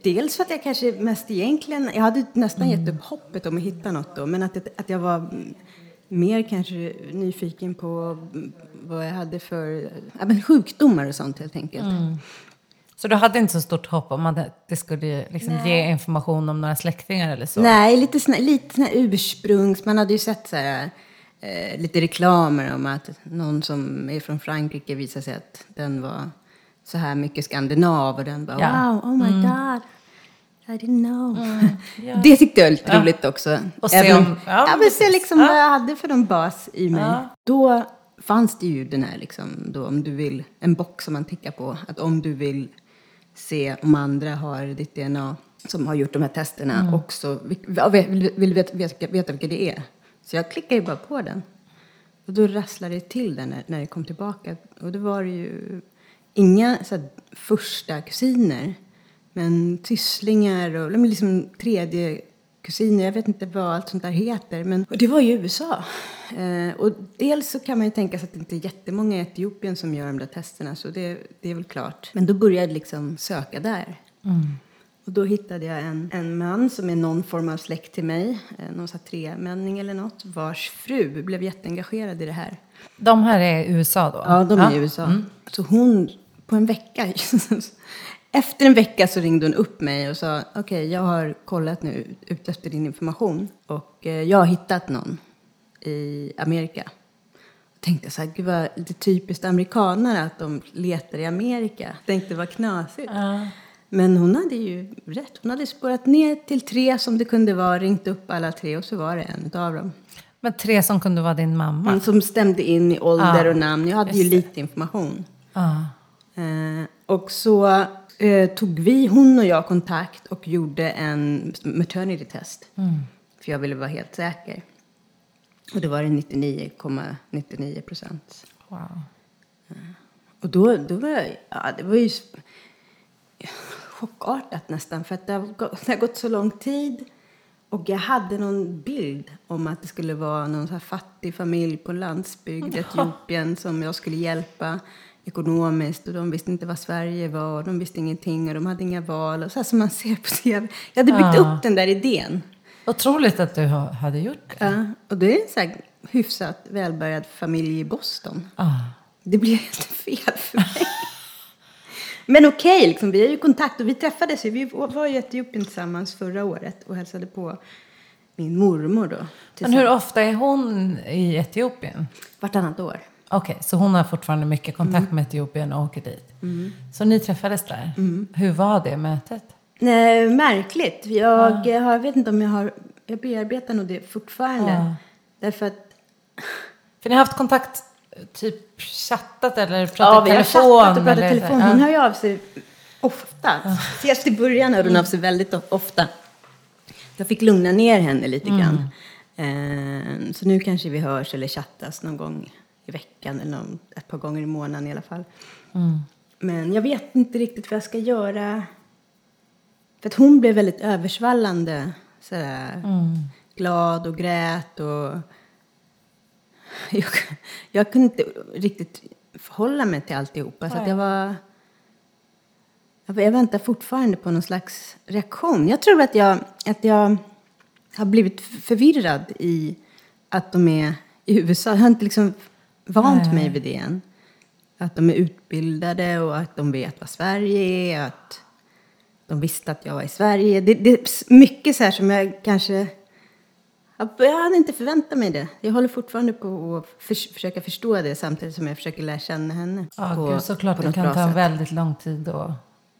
dels för att jag kanske mest egentligen, jag hade nästan gett upp hoppet om att hitta något då, men att, att jag var mm, mer kanske nyfiken på mm, vad jag hade för ja, men sjukdomar och sånt helt enkelt. Så du hade inte så stort hopp om att det skulle liksom ge information om några släktingar eller så? Nej, lite såna, lite såna ursprungs... Man hade ju sett så här, eh, lite reklamer om att någon som är från Frankrike visar sig att den var så här mycket skandinav och den bara Ja. wow, oh my god. I didn't know. Det tyckte jag var lite roligt också. Och se om- ja, ja, men se liksom Ja. vad jag hade för någon bas i mig. Ja. Då fanns det ju den här liksom, då, om du vill, en box som man tickar på. Att om du vill se om andra har ditt DNA som har gjort de här testerna Mm. också vill, vill, vill veta, veta, veta vilka det är. Så jag klickade ju bara på den. Och då rasslade det till den när, när det kom tillbaka. Och då var det ju inga så här, första kusiner. Men sysslingar och liksom tredje kusiner. Jag vet inte vad allt sånt där heter. Men och det var i USA. Eh, och dels så kan man ju tänka sig att det inte är jättemånga i Etiopien som gör de där testerna. Så det, det är väl klart. Men då började jag liksom söka där. Och då hittade jag en, en man som är någon form av släkt till mig. eh, Någon tremänning eller något. Vars fru blev jätteengagerad i det här. De här är i USA då? Ja, de är i USA. Så hon, på en vecka, efter en vecka så ringde hon upp mig och sa okej, jag har kollat nu ut efter din information och eh, jag har hittat någon i Amerika. Jag tänkte så här, gud vad lite typiskt amerikanare att de letar i Amerika. Tänkte vad knasigt. Men hon hade ju rätt. Hon hade spårat ner till tre som det kunde vara, ringt upp alla tre och så var det en av dem. Men tre som kunde vara din mamma? Mm, Som stämde in i ålder Ja, och namn. Jag hade ju just det. lite information. Ja. Eh, och så eh, tog vi, hon och jag, kontakt och gjorde en maternity test. För jag ville vara helt säker. Och det var det 99,99 procent. Wow. Och då, då var jag, ja det var ju chockartat nästan. För att det har, gått, det har gått så lång tid. Och jag hade någon bild om att det skulle vara någon så fattig familj på landsbygd Etiopien som jag skulle hjälpa ekonomiskt. Och de visste inte vad Sverige var. Och de visste ingenting och de hade inga val. Och så här som man ser på tv. Jag hade byggt Ja. upp den där idén. Otroligt att du ha- hade gjort det. Ja, och det är en så här hyfsat välbärgad familj i Boston. Ah. Det blir helt fel för mig. Men okej, liksom, vi har ju kontakt och vi träffades ju. Vi var i Etiopien tillsammans förra året och hälsade på min mormor då. Men hur ofta är hon i Etiopien? Vartannat år. Okej, så hon har fortfarande mycket kontakt med Etiopien och åker dit. Så ni träffades där. Hur var det mötet? Nej, märkligt. Jag, har, jag vet inte om jag har... Jag bearbetar nog det fortfarande. Ja. Därför att... För ni har haft kontakt, typ chattat eller pratat Ja, vi har telefon? chattat och pratat eller- telefon. Ja. Hon hör ju av sig ofta. Ses i början hörde hon av sig väldigt ofta. Jag fick lugna ner henne lite grann. Eh, så nu kanske vi hörs eller chattas någon gång i veckan eller någon, ett par gånger i månaden i alla fall. Men jag vet inte riktigt vad jag ska göra. För att hon blev väldigt översvallande. Sådär. Glad och grät och... Jag, jag kunde inte riktigt förhålla mig till alltihopa. Så att jag var... Jag väntar fortfarande på någon slags reaktion. Jag tror att jag, att jag har blivit förvirrad i att de är i USA. Jag har inte liksom vant mig vid det än. Att de är utbildade och att de vet vad Sverige är. Att de visste att jag var i Sverige. Det, det är mycket så här som jag kanske... Jag hade inte förväntat mig det. Jag håller fortfarande på att förs- försöka förstå det samtidigt som jag försöker lära känna henne. Ja, på- gud, såklart det kan ta sätt. väldigt lång tid att,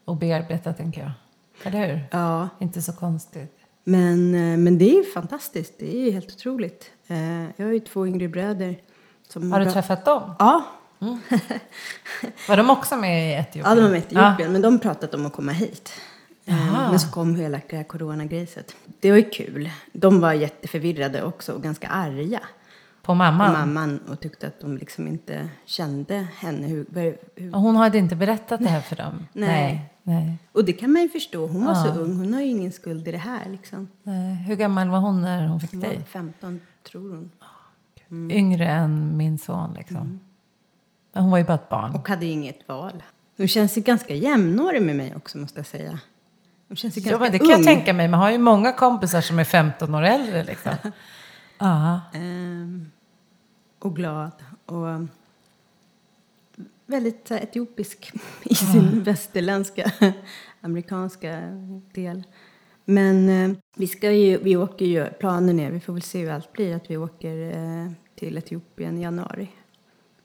att bearbeta, tänker jag. Eller hur? Ja. Inte så konstigt. Men, eh, men det är ju fantastiskt. Det är ju helt otroligt. Eh, Jag har ju två yngre bröder. Som Har du bra- träffat dem? Ja. Var de också med i Etiopien? ja, de var med i Etiopien. Men de pratat om att komma hit. Eh, Jaha. Men så kom hela det här coronagriset. Det var ju kul. De var jätteförvirrade också och ganska arga På på mamman? mamman och tyckte att de liksom inte kände henne. Hur, hur, Och hon hade inte berättat det här för dem? Nej. Nej. nej. och det kan man ju förstå. Hon var så ung. Hon har ju ingen skuld i det här. Liksom. nej. Hur gammal var hon när hon fick Hon dig? 15, tror hon. Yngre än min son, liksom. Men hon var ju bara ett barn. Och hade inget val. Hon känns ju ganska jämnårig med mig också, måste jag säga. Hon känns ju ganska Ja, men det ung. kan jag tänka mig. Man har ju många kompisar som är 15 år äldre, liksom. Ja. Ehm, och glad. Och väldigt etiopisk i sin västerländska, amerikanska del. Men eh, vi, ska ju, vi åker ju, planen är, vi får väl se hur allt blir, att vi åker eh, till Etiopien i januari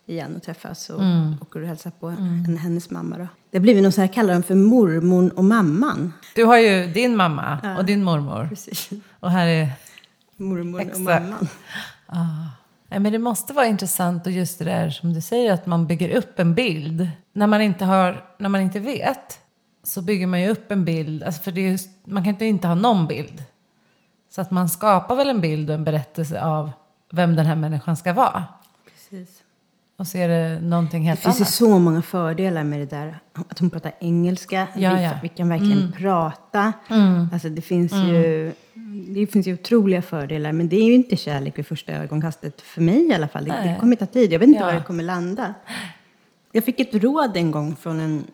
igen och träffas och åker och hälsar på en, hennes mamma. Då. Det blir någon så här, kallar de för mormon och mamman. Du har ju din mamma och din mormor. Precis. Och här är... Mormor och mamman. Nej, men det måste vara intressant och just det där som du säger att man bygger upp en bild. När man inte, har, när man inte vet så bygger man ju upp en bild. Alltså för det är man kan inte inte ha någon bild. Så att man skapar väl en bild och en berättelse av vem den här människan ska vara. Precis. Och så är det någonting helt Det finns ju annat. så många fördelar med det där. Att hon pratar engelska. Ja, ja. vi kan verkligen prata. Alltså det finns ju... Det finns ju otroliga fördelar. Men det är ju inte kärlek vid första ögonkastet. För mig i alla fall. Det, det kommer ta tid. Jag vet inte Ja. var det kommer landa. Jag fick ett råd en gång från en,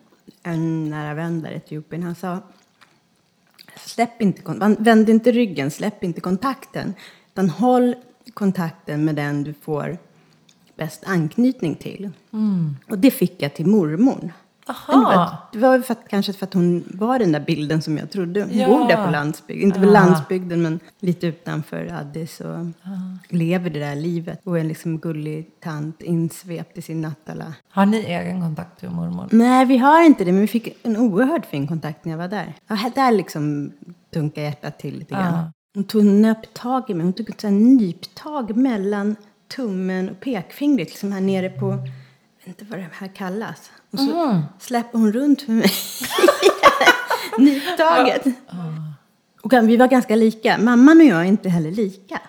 en nära vän där i Etiopien. Han sa... Släpp inte, vänd inte ryggen, släpp inte kontakten. Utan håll kontakten med den du får bäst anknytning till. Och det fick jag till mormor. Aha. Det var för att, kanske för att hon var den där bilden som jag trodde. Hon Ja. bor där på landsbygden. Inte på Ah. landsbygden, men lite utanför Addis. Och lever det där livet. Och en liksom gullig tant insvept i sin nattala. Har ni egen kontakt med mormor? Nej, vi har inte det, men vi fick en oerhört fin kontakt när jag var där. Ja, där liksom dunkade hjärtat till lite grann. Ja. Hon tog nöp tag i mig. Hon tog ett nyptag mellan tummen och pekfingret, liksom här nere på, inte vad det här kallas. Och så släpper hon runt för mig. Nyptaget. Och vi var ganska lika. Mamman och jag är inte heller lika.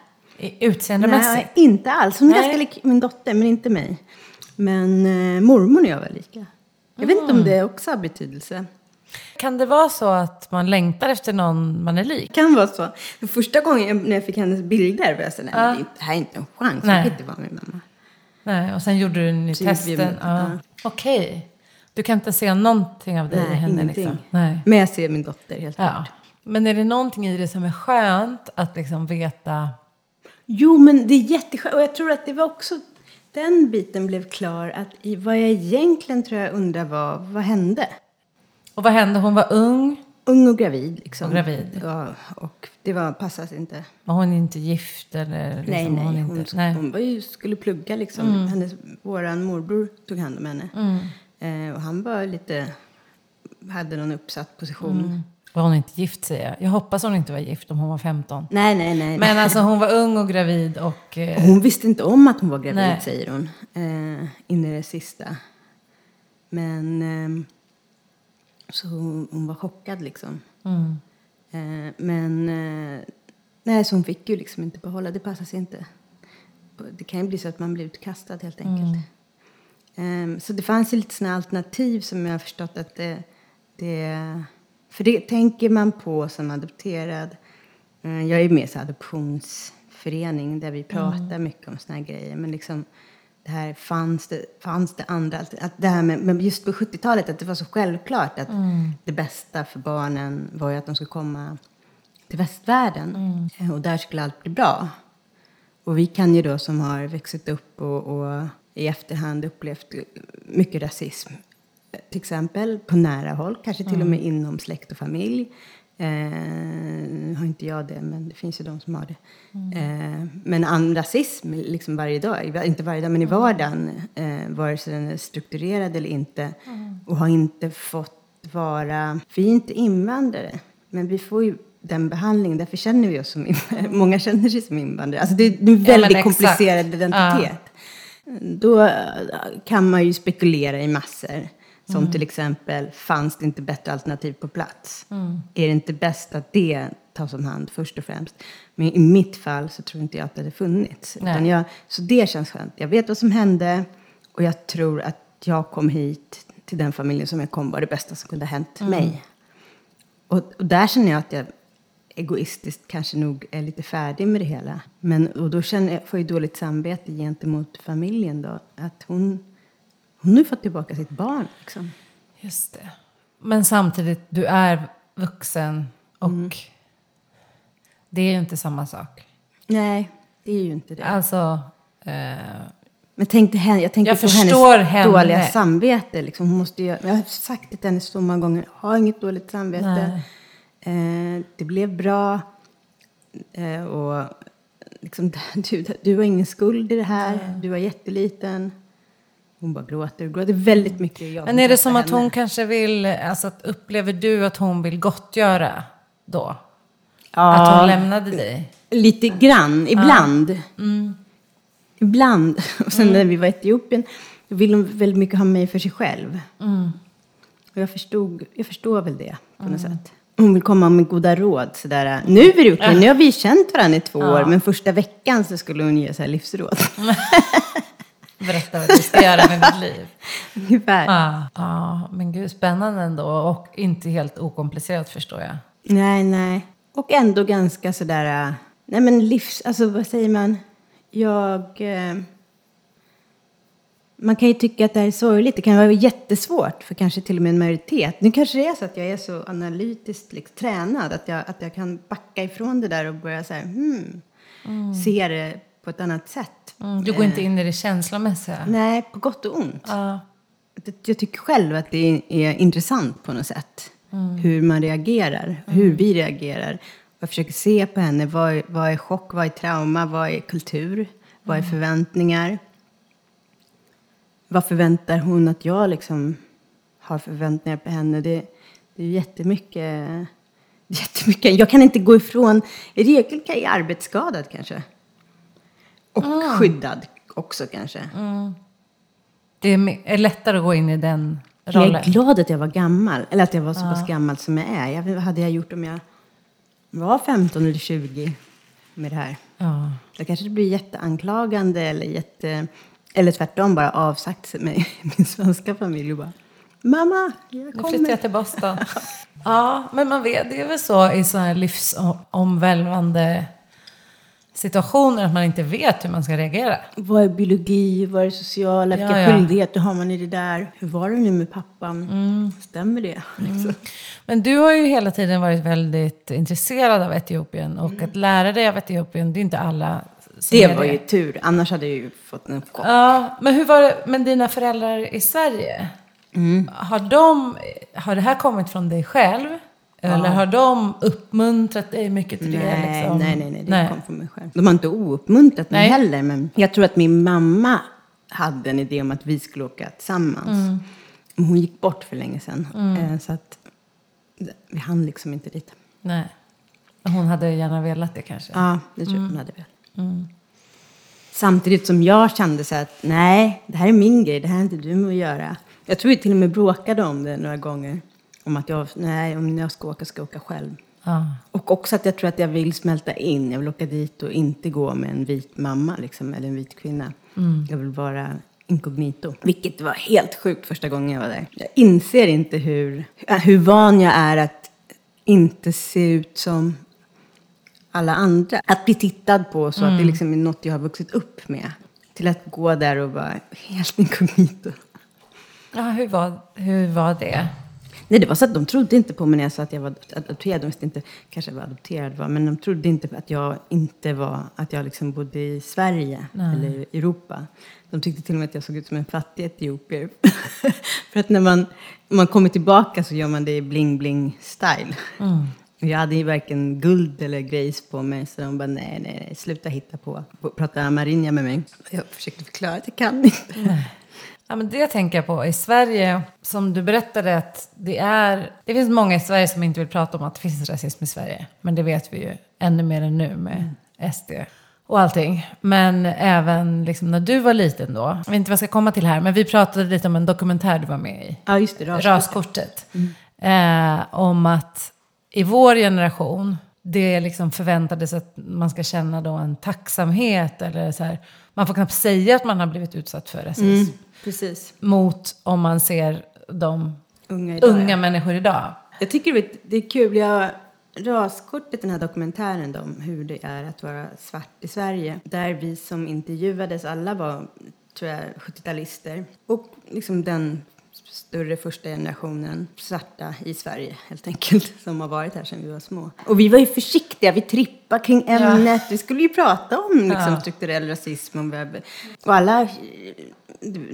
Utseendemässigt? Nej, inte alls. Hon är Nej. ganska lik min dotter, men inte mig. Men eh, mormor och jag var lika. Jag vet inte om det också har betydelse. Kan det vara så att man längtar efter någon man är lik? Det kan vara så. Första gången jag, när jag fick hennes bilder var jag så nej, men det, inte- det här är inte en chans. Nej. kan inte vara min mamma. Nej, och sen gjorde du en i Så testen. en- Ja. ja. Okej. Du kan inte se någonting av dig i Nej, henne ingenting. liksom? Nej. Men jag ser min dotter helt Ja. klart. Men är det någonting i det som är skönt att liksom veta? Jo, men det är jätteskönt. Och jag tror att det var också... Den biten blev klar. Att i, vad jag egentligen tror jag undrar var, vad hände? Och vad hände? Hon var ung. ung och gravid. Liksom. Och gravid. Ja, och det var, passade inte. Var hon inte gift eller? Liksom, nej, nej. Hon, inte, nej. hon var ju, skulle plugga liksom. Mm. Hennes, våran morbror tog hand om henne. Eh, och han var lite, hade någon uppsatt position. Mm. Var hon inte gift säger jag. Jag hoppas hon inte var gift om hon var 15. Nej, nej, nej. Men alltså hon var ung och gravid och... Eh, Hon visste inte om att hon var gravid, Nej. säger hon. Eh, in i det sista. Men... ehm, så hon, hon var chockad, liksom. mm, Eh, men... Eh, nej, så hon fick ju liksom inte behålla. Det passar sig inte. Det kan ju bli så att man blir utkastad, helt enkelt. Ehm, så det fanns ju lite såna alternativ som jag har förstått att det... det för det tänker man på som adopterad. Eh, Jag är med i en adoptionsförening där vi pratar mycket om såna här grejer. Men liksom, det här fanns det, fanns det andra att det här med, men just på 70-talet att det var så självklart att det bästa för barnen var ju att de skulle komma till västvärlden. Eh, Och där skulle allt bli bra. Och vi kan ju då som har växt upp och, och i efterhand upplevt mycket rasism. Till exempel på nära håll, kanske till och med inom släkt och familj. Eh, har inte jag det, men det finns ju de som har det. Eh, men an, rasism liksom varje dag, inte varje dag, men i vardagen, eh, vare sig den är strukturerad eller inte. Och har inte fått vara... Vi är inte invandrare, men vi får ju den behandlingen. Därför känner vi oss som invandrare. Många känner sig som invandrare. Alltså det, är en Ja, väldigt exakt. komplicerad identitet. Då eh, kan man ju spekulera i massor. Som Mm. till exempel, fanns det inte bättre alternativ på plats? Mm. Är det inte bäst att det tas om hand först och främst? Men i mitt fall så tror inte jag att det hade funnits. Jag, så det känns skönt. Jag vet vad som hände och jag tror att jag kom hit till den familjen som jag kom var det bästa som kunde ha hänt Mm. mig. Och, och där känner jag att jag egoistiskt kanske nog är lite färdig med det hela. Men, och då känner jag, får jag dåligt samvete gentemot familjen då. Att hon, hon har ju fått tillbaka sitt barn. Liksom. Just det. Men samtidigt, du är vuxen och Mm. det är ju inte samma sak. Nej, det är ju inte det. Alltså, eh, Men tänk henne, jag tänker Jag på förstår hennes henne. dåliga samvete. Liksom. Hon måste ju, jag har sagt det till henne så många gånger. Ha inget dåligt samvete. Eh, det blev bra. Eh, och liksom, du, du har ingen skuld i det här. Du var jätteliten. Hon bara gråter och gråter väldigt mycket. Jag men är det som att henne. hon kanske vill, alltså att upplever du att hon vill gottgöra då? Ja. Att hon lämnade dig? Lite grann, ibland. Ibland. Och sen när vi var i Etiopien ville hon väldigt mycket ha mig för sig själv. Och jag, förstod, jag förstår väl det på något sätt. Hon vill komma med goda råd. Sådär. Nu är det okej, nu har vi känt varandra i två år. Men första veckan så skulle hon ge så här livsråd. Berätta vad du ska göra med mitt liv. Ungefär. Ja, ja, men gud, spännande ändå. Och inte helt okomplicerat förstår jag. Nej, nej. Och ändå ganska sådär... äh, Nej men livs... Alltså vad säger man? Jag... Eh, man kan ju tycka att det här är sorgligt. Det kan vara jättesvårt för kanske till och med en majoritet. Nu kanske det är så att jag är så analytiskt liksom, tränad att jag, att jag kan backa ifrån det där och börja så här, hmm, se det på ett annat sätt. Mm, du går inte in i det känslomässiga. Nej, på gott och ont. Ja. Jag tycker själv att det är intressant på något sätt. Hur man reagerar, hur vi reagerar. Jag försöker se på henne, vad är, vad är chock, vad är trauma, vad är kultur, vad är förväntningar. Vad förväntar hon att jag liksom har förväntningar på henne? Det, det är jättemycket, jättemycket. Jag kan inte gå ifrån, i regel kan jag är arbetsskadad kanske. Och skyddad också kanske. Det är lättare att gå in i den Jag rollen. är glad att jag var gammal, eller att jag var så pass gammal som jag är. Jag, vad hade jag gjort om jag var 15 eller 20 med det här? Ja. Då kanske det blir jätteanklagande eller jätte... Eller tvärtom, bara avsagt med min svenska familj och bara Mamma, jag Nu kommer. flyttar jag till Boston. ja, men man vet, det är väl så i sådana här livsomvälvande situationer att man inte vet hur man ska reagera. Vad är biologi? Vad är det sociala? Vilka Ja, ja. skyldigheter har man i det där? Hur var det nu med pappan? Mm. Stämmer det? Liksom. Men du har ju hela tiden varit väldigt intresserad av Etiopien och Mm. att lära dig av Etiopien, det är inte alla som Det var ju tur, annars hade jag ju fått en chock. Ja, men hur var det med dina föräldrar i Sverige? Mm. Har, de, har det här kommit från dig själv? Eller har de uppmuntrat dig mycket till det? Nej, Liksom? nej, nej, nej, det kom från mig själv. De har inte ouppmuntrat mig Nej. heller, men jag tror att min mamma hade en idé om att vi skulle åka tillsammans. Mm. Hon gick bort för länge sedan, eh, så att vi hann liksom inte dit. nej. Hon hade gärna velat det kanske. Ja, det tror jag hon hade velat. Mm. Samtidigt som jag kände så att nej, det här är min grej, det här är inte du med att göra. Jag tror vi till och med bråkade om det några gånger. Om att jag, nej, om jag ska åka ska jag åka själv. Ja. Och också att jag tror att jag vill smälta in. Jag vill åka dit och inte gå med en vit mamma liksom, eller en vit kvinna. Jag vill vara inkognito. Vilket var helt sjukt första gången jag var där. Jag inser inte hur, äh, hur van jag är att inte se ut som alla andra. Att bli tittad på så att det liksom är något jag har vuxit upp med. Till att gå där och vara helt inkognito. Ja, hur, var, hur var det? Nej, det var så att de trodde inte på mig när jag sa att jag var adopterad. De visste inte kanske jag var adopterad, var, men de trodde inte att jag inte var, att jag liksom bodde i Sverige eller Europa. De tyckte till och med att jag såg ut som en fattig etiopier. För att när man, man kommer tillbaka så gör man det i bling-bling-style. Och Jag hade ju varken guld eller grejs på mig, så de bara nej, nej, nej, sluta hitta på. Prata marinja med mig. Jag försökte förklara att jag kan inte. Ja, men det tänker jag på. I Sverige, som du berättade, att det är... Det finns många i Sverige som inte vill prata om att det finns rasism i Sverige. Men det vet vi ju ännu mer än nu med SD och allting. Men även liksom när du var liten då. Jag vet inte vad jag ska komma till här, men vi pratade lite om en dokumentär du var med i. Ja, just det. raskortet. Raskortet. Eh, om att i vår generation, det liksom förväntades att man ska känna då en tacksamhet. Eller så här, man får knappt säga att man har blivit utsatt för rasism. Mm, precis. Mot om man ser de Unga idag, unga ja. människor idag. Jag tycker det- är kul. Jag, raskortet, den här dokumentären om hur det är att vara svart i Sverige. Där vi som intervjuades, alla var, tror jag, 70-talister. Och liksom den större första generationen svarta i Sverige, helt enkelt, som har varit här sedan vi var små. Och vi var ju försiktiga, vi trippade kring ämnet. Vi skulle ju prata om liksom, Ja. strukturell rasism och, och alla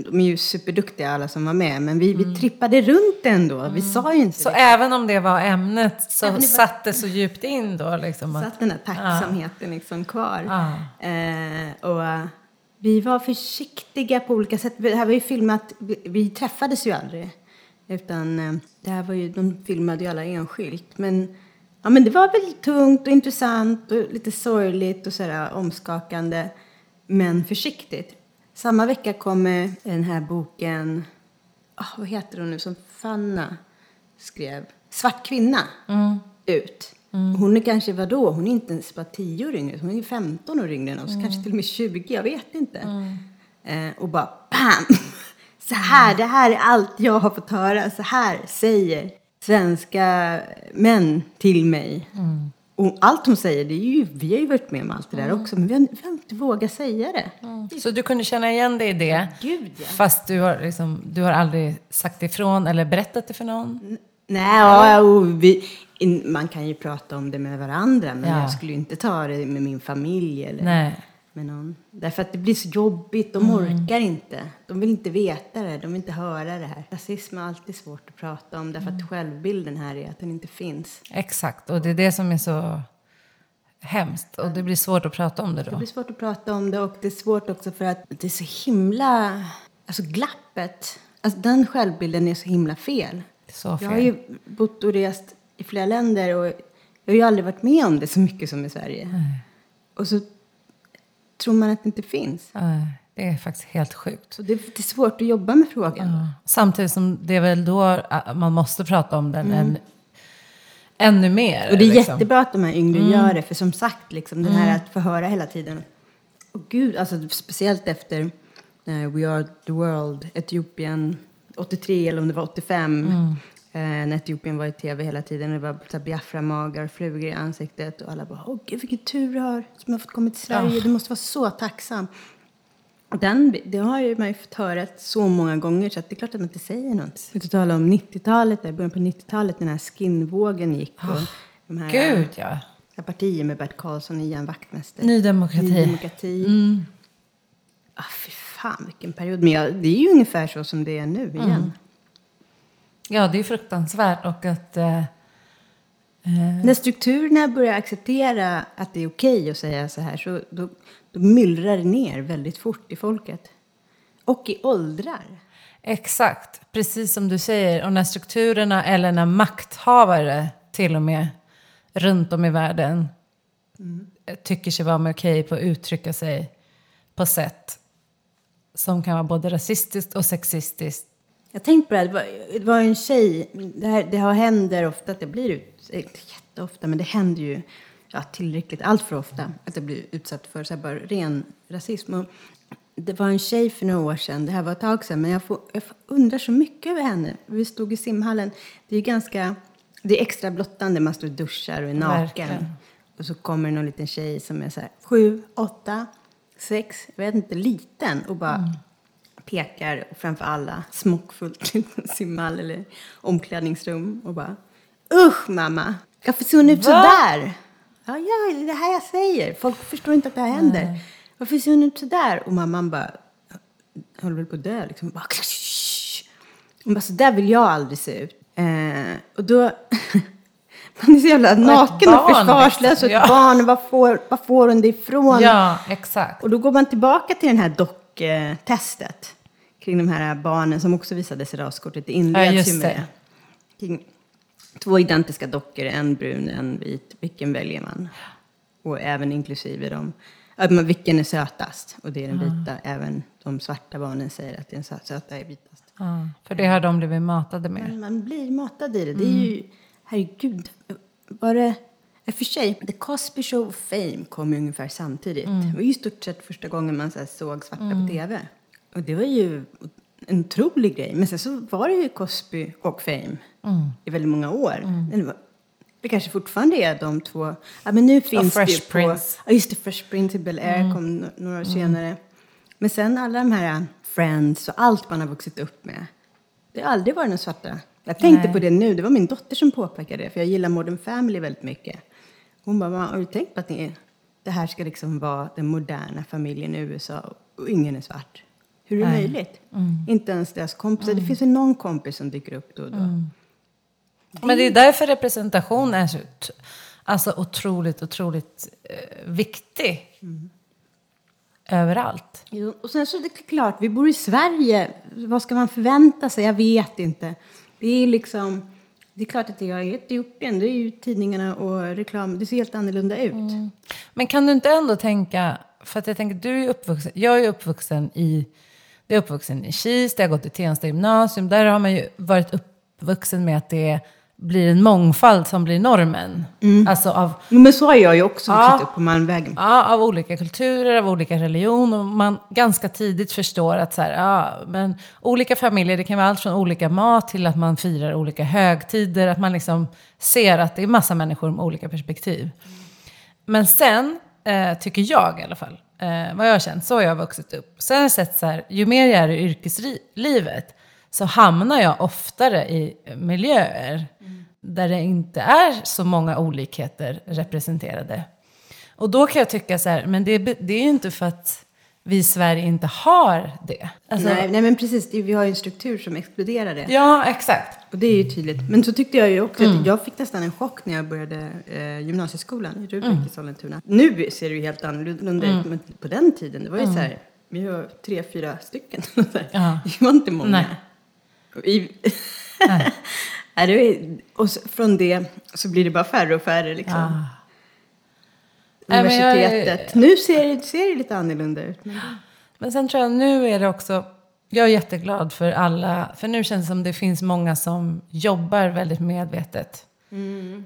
de är ju superduktiga alla som var med, men vi, vi trippade runt ändå. Vi sa ju inte Så det. även om det var ämnet så Ja, satt det så djupt in då liksom. Att, satt den här tacksamheten liksom kvar. Ja. Eh, och vi var försiktiga på olika sätt. Det här var ju filmat, vi, vi träffades ju aldrig. Utan eh, det här var ju, de filmade ju alla enskilt. Men, ja, men det var väl tungt och intressant och lite sorgligt och sådär omskakande. Men försiktigt. Samma vecka kommer den här boken, ah, vad heter hon nu, som Fanna skrev. Svart kvinna ut. Hon är kanske, vadå, hon är inte ens bara 10 år yngre, hon är 15 år yngre än oss, kanske till och med 20, jag vet inte. Eh, och bara BAM! Så här, det här är allt jag har fått höra, så här säger svenska män till mig. Och allt hon säger, det är ju, vi har ju varit med om allt det där också, men vi har, vi har inte vågat säga det. så du kunde känna igen dig i det. Gud, ja. Fast du har, liksom, du har aldrig sagt ifrån eller berättat det för någon. Nej, ja, vi, man kan ju prata om det med varandra, men Ja. jag skulle ju inte ta det med min familj eller Nej. Med någon. Därför att det blir så jobbigt, de orkar inte. De vill inte veta det, de vill inte höra det här. Rasism är alltid svårt att prata om, därför att självbilden här är att den inte finns. Exakt, och det är det som är så hemskt. Och det blir svårt att prata om det Det då. blir svårt att prata om det och det är svårt också för att det är så himla... Alltså glappet, alltså den självbilden är så himla fel. Så Jag fel. har ju bott och rest i flera länder och jag har ju aldrig varit med om det så mycket som i Sverige. Och så tror man att det inte finns. Nej, Det är faktiskt helt sjugt. Så det, det är svårt att jobba med frågan. Ja. Samtidigt som det är väl då äh, man måste prata om den än, ännu mer. Mm. Och det är liksom. jättebra att de här yngre gör det, för som sagt, liksom, den här att få höra hela tiden. Och gud, alltså speciellt efter eh, We Are The World, Etiopien, 83 eller om det var 85. Eh, när Etiopien var i tv hela tiden. Det var Biafra-magar, flugor i ansiktet. Och alla bara, åh gud vilken tur du har som har fått komma till Sverige. Du måste vara så tacksam. Den, det har ju man ju fått höra så många gånger så att det är klart att man inte säger något. Vi inte tala om 90-talet, där, början på 90-talet när den här skinvågen gick. Och de här, Gud ja. här partier med Bert Karlsson och Ian Wachtmeister. Ny demokrati. Ny demokrati. Ah, fy fan vilken period. Men ja, det är ju ungefär så som det är nu igen. Ja, det är fruktansvärt och att... Eh, När strukturerna börjar acceptera att det är okej att säga så här så då, då myllrar det ner väldigt fort i folket. Och i åldrar. Exakt, precis som du säger. Och när strukturerna eller när makthavare till och med runt om i världen tycker sig vara okej på att uttrycka sig på sätt som kan vara både rasistiskt och sexistiskt. Jag tänkte på det, här, det var, det var en tjej, det, här, det har händer ofta att det blir ut, inte jätteofta, men det händer ju ja, tillräckligt, allt för ofta, att det blir utsatt för så här, bara ren rasism. Och det var en tjej för några år sedan, det här var ett tag sedan, men jag, får, jag undrar så mycket över henne. Vi stod i simhallen, det är ganska, det är extra blottande, man står och duschar och är naken. Verkligen. Och så kommer någon liten tjej som är så här, sju, åtta, sex, jag vet inte, liten och bara pekar framför alla smockfullt i en simhall eller omklädningsrum och bara Usch mamma, varför ser hon ut så Va? där? Ja, ja, det är det här jag säger. Folk förstår inte att det här händer. Varför ser hon ut så där? Och mamman bara, håller väl på att dö liksom. Bara, hon bara, så där vill jag aldrig se ut. Eh, och då, man är så jävla naken och, barn, försvarslös. liksom. Och ett barn, var får, var får hon det ifrån? Ja, exakt. Och då går man tillbaka till den här docktestet kring de här barnen som också visades i raskortet. Det Ja, inleds just ju med. Kring två identiska dockor, en brun, en vit. Vilken väljer man? Och även inklusive dem. Att man, vilken är sötast? Och det är den vita. Även de svarta barnen säger att den sö- söta är vitast. Ja, för det har de blivit matade med. Man blir matad i det. Det är ju, herregud. Var det, i och för sig, The Cosby Show Fame kom ju ungefär samtidigt. Det var ju i stort sett första gången man så såg svarta på tv. Och det var ju en otrolig grej. Men sen så var det ju Cosby och Fame i väldigt många år. Men Det, var, det kanske fortfarande är de två. Ja, men nu finns det Fresh på... Prince. Ja, just det. Fresh Prince i Bel-Air kom no- några år senare. Men sen alla de här Friends och allt man har vuxit upp med. Det har aldrig varit några svarta. Jag tänkte Nej. på det nu. Det var min dotter som påpekade det. För jag gillar Modern Family väldigt mycket. Hon bara, "Mamma, har du tänkt på att ni, det här ska liksom vara den moderna familjen i USA och ingen är svart? Hur är det Nej. möjligt? Inte ens deras kompisar. Det finns väl någon kompis som dyker upp då och då. Men det är därför representation är så alltså otroligt, otroligt eh, viktig. Överallt. Jo, och sen så är det klart, vi bor i Sverige. Vad ska man förvänta sig? Jag vet inte. Det är liksom... Det är klart att det är i Etiopien. Det är ju tidningarna och reklam. Det ser helt annorlunda ut. Men kan du inte ändå tänka, för att jag tänker du är uppvuxen, jag är uppvuxen i, jag är uppvuxen i Kista, jag har gått i Tensta gymnasium, där har man ju varit uppvuxen med att det blir en mångfald som blir normen. Alltså av, Men så har jag ju också Ja. vuxit upp på Malmvägen. ja, av olika kulturer, av olika religioner. Och man ganska tidigt förstår att så här, ja, men olika familjer, det kan vara allt från olika mat till att man firar olika högtider. Att man liksom ser att det är massa människor med olika perspektiv. Men sen, eh, tycker jag i alla fall, eh, vad jag har känt, så har jag vuxit upp. Sen har jag sett så här, ju mer jag är i yrkeslivet så hamnar jag oftare i miljöer där det inte är så många olikheter representerade. Och då kan jag tycka så här, men det, är- det är ju inte för att vi i Sverige inte har det. Alltså, nej, nej, men precis. Vi har ju en struktur som exkluderar det. Ja, exakt. Och det är ju tydligt. Men så tyckte jag ju också Mm. att jag fick nästan en chock när jag började eh, gymnasieskolan i Rudbeck Mm. i Sollentuna. Nu ser det ju helt annorlunda ut, men på den tiden, det var ju så här, vi var tre, fyra stycken. Så. Ja. Det var inte många. Nej. Nej, är, och så, från det så blir det bara färre och färre liksom. Ah. Nej, men jag- Universitetet. Nu ser det, ser det lite annorlunda ut. Men sen tror jag nu är det också, jag är jätteglad för alla, för nu känns det som det finns många som jobbar väldigt medvetet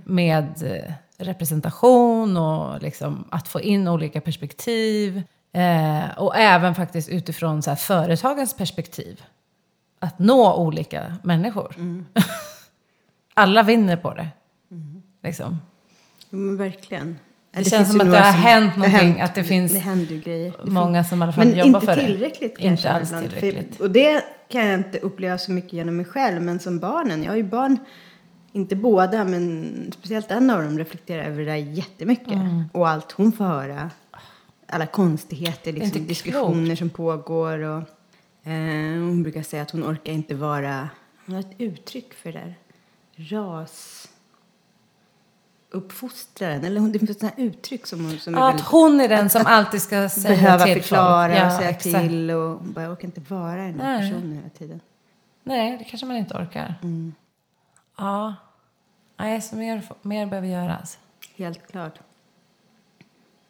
med eh, representation och liksom att få in olika perspektiv. Eh, och även faktiskt utifrån så företagens perspektiv. Att nå olika människor. alla vinner på det. Liksom. Ja, men verkligen. Det, Ja, känns som att det har hänt det någonting, hänt- att det finns Det. Det många som i alla fall Men jobbar inte för det. tillräckligt kanske. Inte alls ibland. För- tillräckligt. Och det kan jag inte uppleva så mycket genom mig själv. Men som barnen, jag har ju barn, inte båda, men speciellt en av dem reflekterar över det där jättemycket. Mm. Och allt hon får höra. Alla konstigheter, Inte liksom, diskussioner som pågår. Och, eh, hon brukar säga att hon orkar inte vara... Hon har ett uttryck för det där. Ras... uppfostraren. Eller hon, det finns sådana uttryck som, hon- som Ja, att hon är den som alltid ska säga behöva till förklara folk. Ja, och säga exakt. till. Och hon bara, jag orkar inte vara den här Nej. personen hela tiden. Nej, det kanske man inte orkar. Mm. Ja. Nej, så mer, mer behöver göras. Helt klart.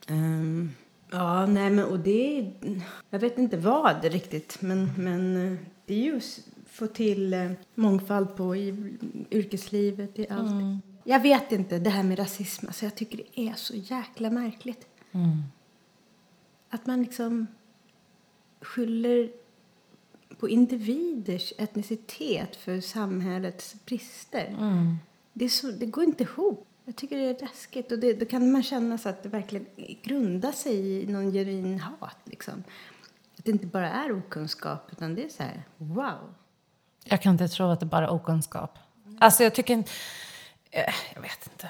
Ehm, ja, nej men och det är, Jag vet inte vad riktigt, men, men eh, det är ju få till eh, mångfald på i yrkeslivet, i allt. Jag vet inte, det här med rasism, alltså jag tycker det är så jäkla märkligt. Att man liksom skyller på individers etnicitet för samhällets brister. Det, är så, det går inte ihop. Jag tycker det är läskigt. Och det, då kan man känna så att det verkligen grundar sig i någon genuin hat. Liksom. Att det inte bara är okunskap, utan det är så här, wow. Jag kan inte tro att det bara är okunskap. Alltså jag tycker Jag vet inte.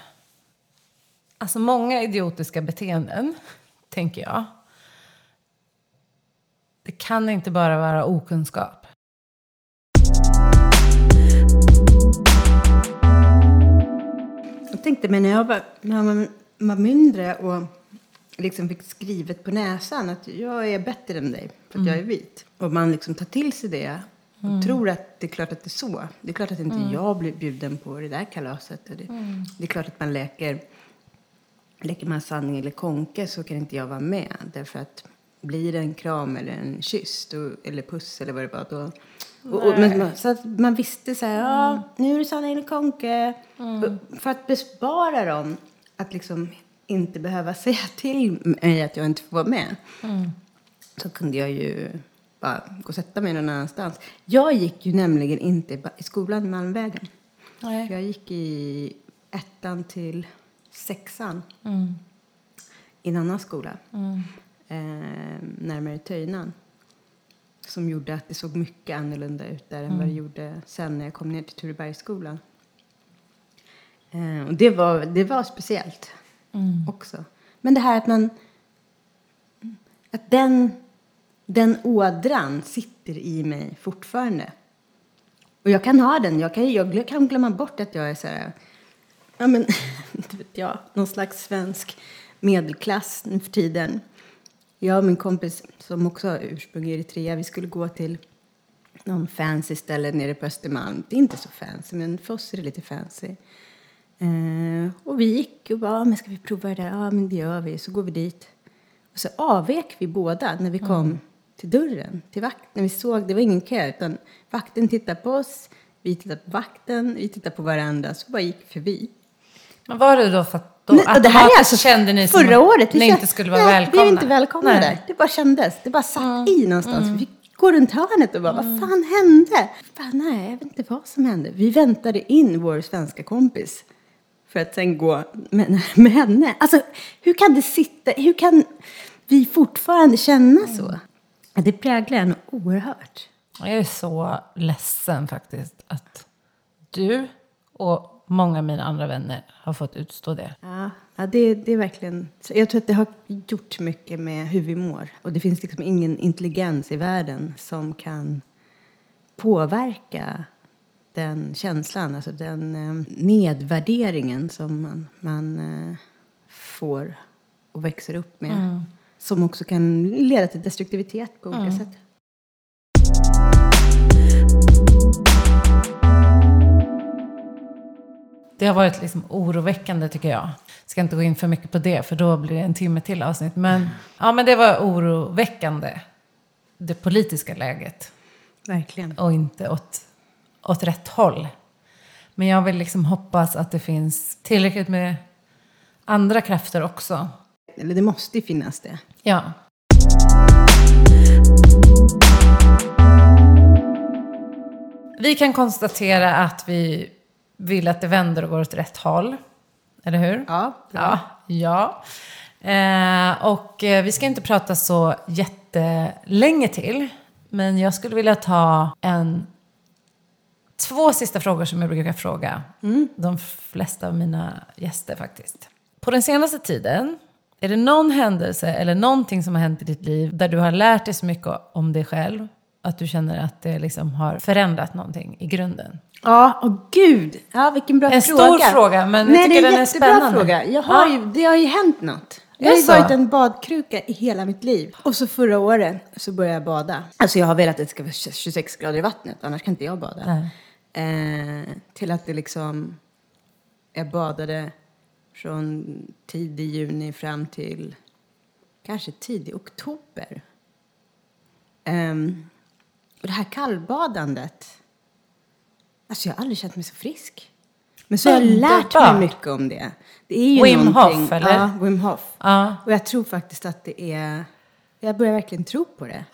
Alltså många idiotiska beteenden, tänker jag. Det kan inte bara vara okunskap. Jag tänkte mig när jag var, när jag var, mindre och liksom fick skrivet på näsan att jag är bättre än dig för att jag är vit. Och man liksom tar till sig det och tror att det är klart att det är så. Det är klart att inte jag blir bjuden på det där kalaset. Det, det är klart att man leker, leker man sanning eller konke så kan inte jag vara med. Därför att blir det en kram eller en kyss då, eller puss eller vad det var då och, och, men, så att man visste så här, ja, nu är det sanning eller konke. Och För att bespara dem att liksom inte behöva säga till mig att jag inte får vara med. Så kunde jag ju bara gå och sätta mig någon annanstans. Jag gick ju nämligen inte i skolan Malmvägen. Nej. Jag gick i ettan till sexan i en annan skola. Eh, närmare Töjnan. Som gjorde att det såg mycket annorlunda ut där än vad det gjorde sen när jag kom ner till Turebergsskolan. Eh, och det var, det var speciellt också. Men det här att man... Att den, den ådran sitter i mig fortfarande. Och jag kan ha den. Jag kan, jag kan glömma bort att jag är så här... Ja, men inte vet jag. Någon slags svensk medelklass nu för tiden. Jag och min kompis som också har ursprung i Eritrea, vi skulle gå till någon fancy ställe nere på Östermalm. Det är inte så fancy, men för oss är det lite fancy. Eh, och vi gick och bara, ah, men ska vi prova det där? Ja, men det gör vi. Så går vi dit. Och så avvek vi båda när vi kom mm till dörren, till vakten. Vi såg, det var ingen kö, utan vakten tittade på oss, vi tittade på vakten, vi tittade på varandra, så bara gick vi förbi. Men var det då för att då Nej, och det här är alltså kände ni som förra att året. Vi ni inte skulle vara nej, välkomna? Vi inte välkomna där. Det bara kändes. Det bara satt i någonstans. Vi fick gå runt hörnet och bara, vad fan hände? Fan, nej, jag vet inte vad som hände. Vi väntade in vår svenska kompis för att sen gå med, med henne. Alltså, hur kan det sitta, hur kan vi fortfarande känna så? Det präglar en oerhört. Jag är så ledsen faktiskt att du och många av mina andra vänner har fått utstå det. Ja, ja det, det är verkligen... Jag tror att det har gjort mycket med hur vi mår. Och det finns liksom ingen intelligens i världen som kan påverka den känslan, alltså den eh, nedvärderingen som man, man eh, får och växer upp med. Som också kan leda till destruktivitet på olika sätt. Det har varit liksom oroväckande tycker jag. Ska inte gå in för mycket på det för då blir det en timme till avsnitt. Men, ja, men det var oroväckande. Det politiska läget. Verkligen. Och inte åt, åt rätt håll. Men jag vill liksom hoppas att det finns tillräckligt med andra krafter också. Eller det måste ju finnas det. Ja. Vi kan konstatera att vi vill att det vänder och går åt rätt håll. Eller hur? Ja, Ja. ja. Eh, och eh, vi ska inte prata så jättelänge till. Men jag skulle vilja ta en... Två sista frågor som jag brukar fråga de flesta av mina gäster faktiskt. På den senaste tiden, är det någon händelse eller någonting som har hänt i ditt liv där du har lärt dig så mycket om dig själv att du känner att det liksom har förändrat någonting i grunden? Ja, och gud. Ja, vilken bra En fråga. stor fråga, men jag Nej, tycker det är den är jättebra spännande. fråga. Jag har Ja. ju, det har ju hänt något. Det Jag har ju varit en badkruka i hela mitt liv. Och så förra året så började jag bada. Alltså jag har velat att det ska vara 26 grader i vattnet, annars kan inte jag bada. Nej. Eh, till att det liksom... Jag badade från tidig juni fram till kanske tidig oktober. Ehm, och det här kallbadandet. Alltså jag har aldrig känt mig så frisk. Men så har jag lärt mig mycket om det. Det är ju Wim Hof, eller? Ja, Wim Hof. Ja. Och jag tror faktiskt att det är... Jag börjar verkligen tro på det.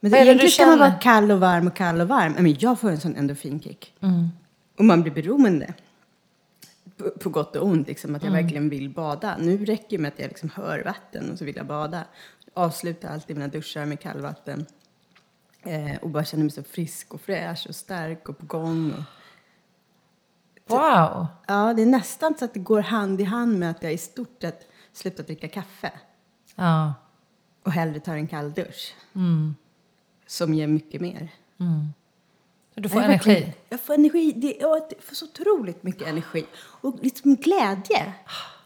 Men Vad egentligen ska man vara kall och varm och kall och varm. Men jag får en sån endorfinkick. Mm. Och man blir beroende. På, gott och ont, liksom, att jag Mm. verkligen vill bada. Nu räcker det med att jag liksom hör vatten och så vill jag bada. Avslutar alltid mina duschar med kallvatten. Eh, och bara känner mig så frisk och fräsch och stark och på gång. Och, Wow! ja, det är nästan så att det går hand i hand med att jag i stort sett slutat dricka kaffe. Ja. Och hellre tar en kall dusch. Mm. Som ger mycket mer. Du får Jag energi. Jag får energi. Det, jag får så otroligt mycket energi. Och liksom glädje.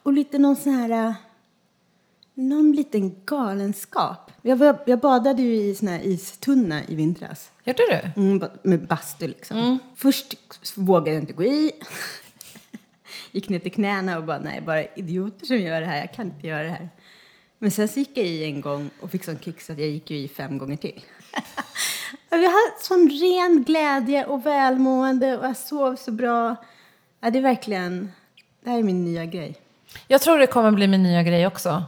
Och lite någon sån här... äh, Någon liten galenskap. Jag, var, jag badade ju i sån här istunna i vintras. Gjorde du? Mm, med bastu liksom. Först vågade jag inte gå i. gick ner till knäna och bara, nej, bara idioter som gör det här. Jag kan inte göra det här. Men sen så gick jag i en gång och fick sån kick så att jag gick ju i fem gånger till. Jag hade sån ren glädje och välmående och jag sov så bra. Ja, det är verkligen, det här är min nya grej. Jag tror det kommer bli min nya grej också.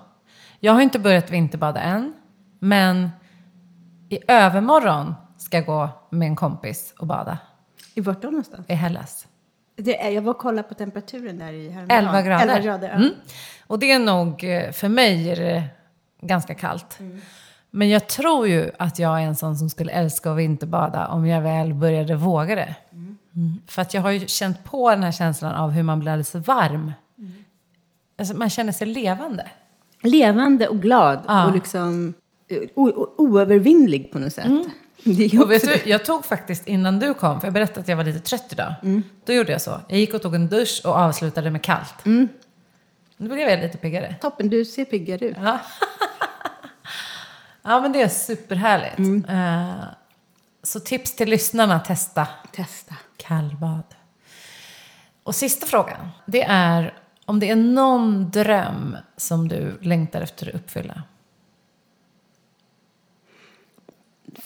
Jag har inte börjat vinterbada än, men i övermorgon ska jag gå med en kompis och bada I vart då någonstans? i Hellas. Det är, jag var och kollade på temperaturen där i häromdagen. 11 grader. 11 grader ja. mm. Och det är nog, eh, för mig är det ganska kallt. Men jag tror ju att jag är en sån som skulle älska att vinterbada om jag väl började våga det. Mm. För att jag har ju känt på den här känslan av hur man blir alldeles varm. Alltså man känner sig levande. levande och glad Ja. och liksom o- oövervinnlig på något sätt. Också du, jag tog faktiskt innan du kom, för jag berättade att jag var lite trött idag. Då gjorde jag så. Jag gick och tog en dusch och avslutade med kallt. Nu blev jag lite piggare. toppen, du ser piggare ut. Ja. ja, men det är superhärligt. Eh, så tips till lyssnarna, testa Testa. kallbad. Och sista frågan, det är om det är någon dröm som du längtar efter att uppfylla.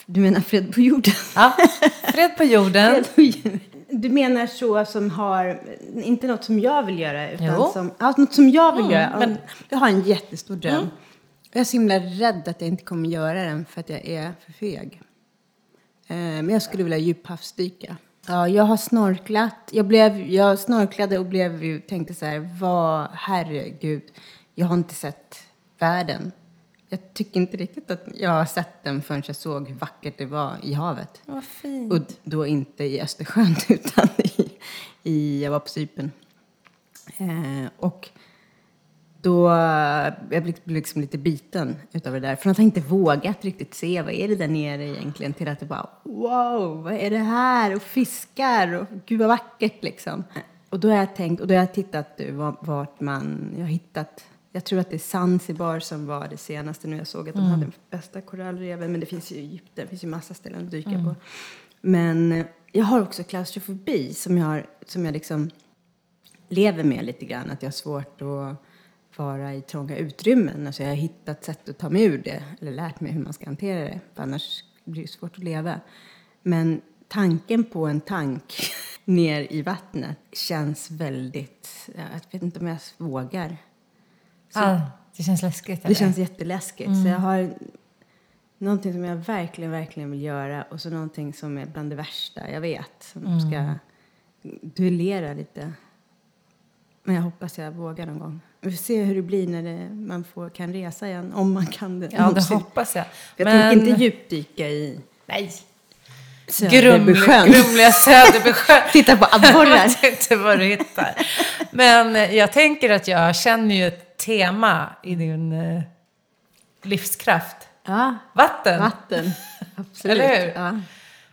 Du menar fred på jorden? Ja, fred på jorden. Du menar så som har, inte något som jag vill göra, utan Jo. som, ja, något som jag vill Mm, göra. men- Jag har en jättestor dröm. Jag är så himla rädd att jag inte kommer göra den för att jag är för feg. Eh, Men jag skulle vilja djuphavsdyka. Ja, jag har snorklat. Jag, blev, jag snorklade och blev tänkte så här, vad, herregud, jag har inte sett världen. Jag tycker inte riktigt att jag har sett den förrän jag såg hur vackert det var i havet. Vad fint. Och då inte i Östersjön utan i, i jag var på Cypern. Eh, och då, jag blev liksom lite biten utav det där. Från att jag inte vågat riktigt se, vad är det där nere egentligen? Till att det bara, wow, vad är det här? Och fiskar och gud vad vackert liksom. Och då har jag tänkt, och då har jag tittat eh, var- vart man, jag har hittat, jag tror att det är Zanzibar som var det senaste nu. Jag såg att de hade den bästa korallreven, men det finns ju i Egypten, det finns ju massa ställen att dyka på. Men eh, jag har också klaustrofobi som jag, som jag liksom lever med lite grann. Att jag har svårt att vara i trånga utrymmen. Alltså jag har hittat sätt att ta mig ur det. Eller lärt mig hur man ska hantera det. För annars blir det svårt att leva. Men tanken på en tank ner i vattnet känns väldigt... Jag vet inte om jag vågar. Ah, det känns läskigt. Det eller? känns jätteläskigt. Så jag har någonting som jag verkligen, verkligen vill göra och så någonting som är bland det värsta jag vet. Som ska duellera lite. Men jag hoppas jag vågar någon gång. Vi får se hur det blir när det, man får, kan resa igen. Om man kan det. Ja, det hoppas jag. Jag Men- tänker inte djupdyka i Nej. Söderbysjön. Grumliga Söderbysjön. Titta på abborrar. Jag vet inte vad du hittar. Men eh, jag tänker att jag känner ju ett tema i din eh, livskraft Ja, Vatten. vatten. Absolut. Eller hur? Ja.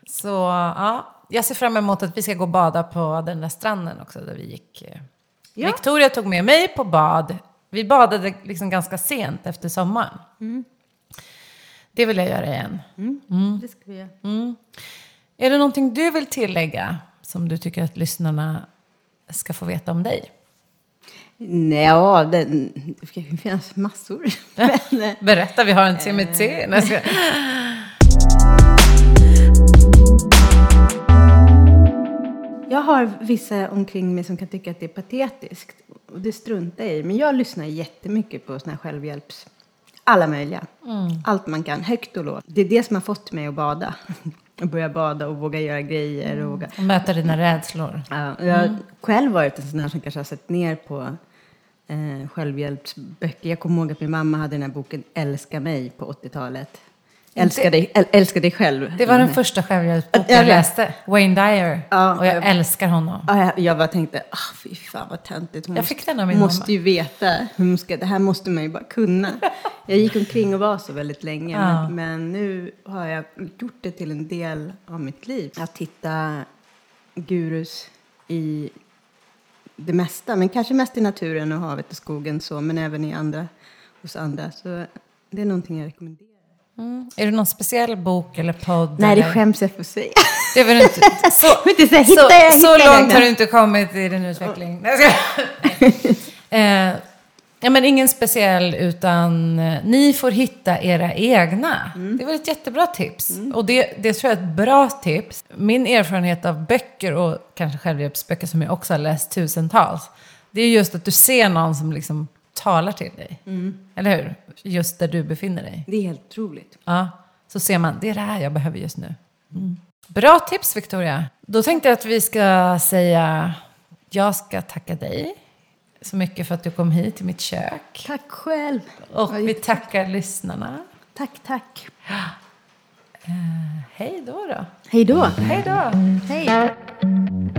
Så ja, jag ser fram emot att vi ska gå och bada på den där stranden också där vi gick. Ja. Victoria tog med mig på bad. Vi badade liksom ganska sent efter sommaren. Det vill jag göra igen. Det ska vi göra. Är det någonting du vill tillägga som du tycker att lyssnarna ska få veta om dig? Ja, det, det finnas massor. Berätta, vi har en TMT. Nej, jag har vissa omkring mig som kan tycka att det är patetiskt. Och det struntar jag i. Men jag lyssnar jättemycket på såna här självhjälps... Alla möjliga. Allt man kan, högt och lågt. Det är det som har fått mig att bada. Att börja bada och våga göra grejer. Och våga... Och möta dina rädslor. Ja, jag har själv varit en sån här som kanske har sett ner på eh, självhjälpsböcker. Jag kommer ihåg att min mamma hade den här boken Älska mig på 80-talet. Älska dig, äl, älska dig själv. Det var den första självhjälpsboken Jag läste. Wayne Dyer. Ja, och jag jag- älskar honom. Ja, jag, bara tänkte, ah, fy fan vad töntigt. Hon Jag måste- fick den av min måste mamma. ju veta, hur hon ska, det här måste man ju bara kunna. Jag gick omkring och var så väldigt länge, Ja. men, men nu har jag gjort det till en del av mitt liv. Att hitta gurus i det mesta, men kanske mest i naturen och havet och skogen så, men även i andra, hos andra. Så det är någonting jag rekommenderar. Är det någon speciell bok eller podd? Nej, det eller? skäms jag för att säga. Det var inte. Så, det är så här, så, hittar jag- så långt det? har du inte kommit i din utveckling. Eh, ja, men ingen speciell, utan eh, ni får hitta era egna. Mm. Det var ett jättebra tips. Och det, det tror jag är ett bra tips. Min erfarenhet av böcker och kanske självhjälpsböcker som jag också har läst tusentals. Det är just att du ser någon som liksom talar till dig. Mm. Eller hur? Just där du befinner dig. Det är helt otroligt. Ja, så ser man, det är det här jag behöver just nu. Bra tips Victoria. Då tänkte jag att vi ska säga, jag ska tacka dig så mycket för att du kom hit till mitt kök. Tack själv. Och vi tackar lyssnarna. Tack, tack. Hej då då. Hej då. Hej då. Hej.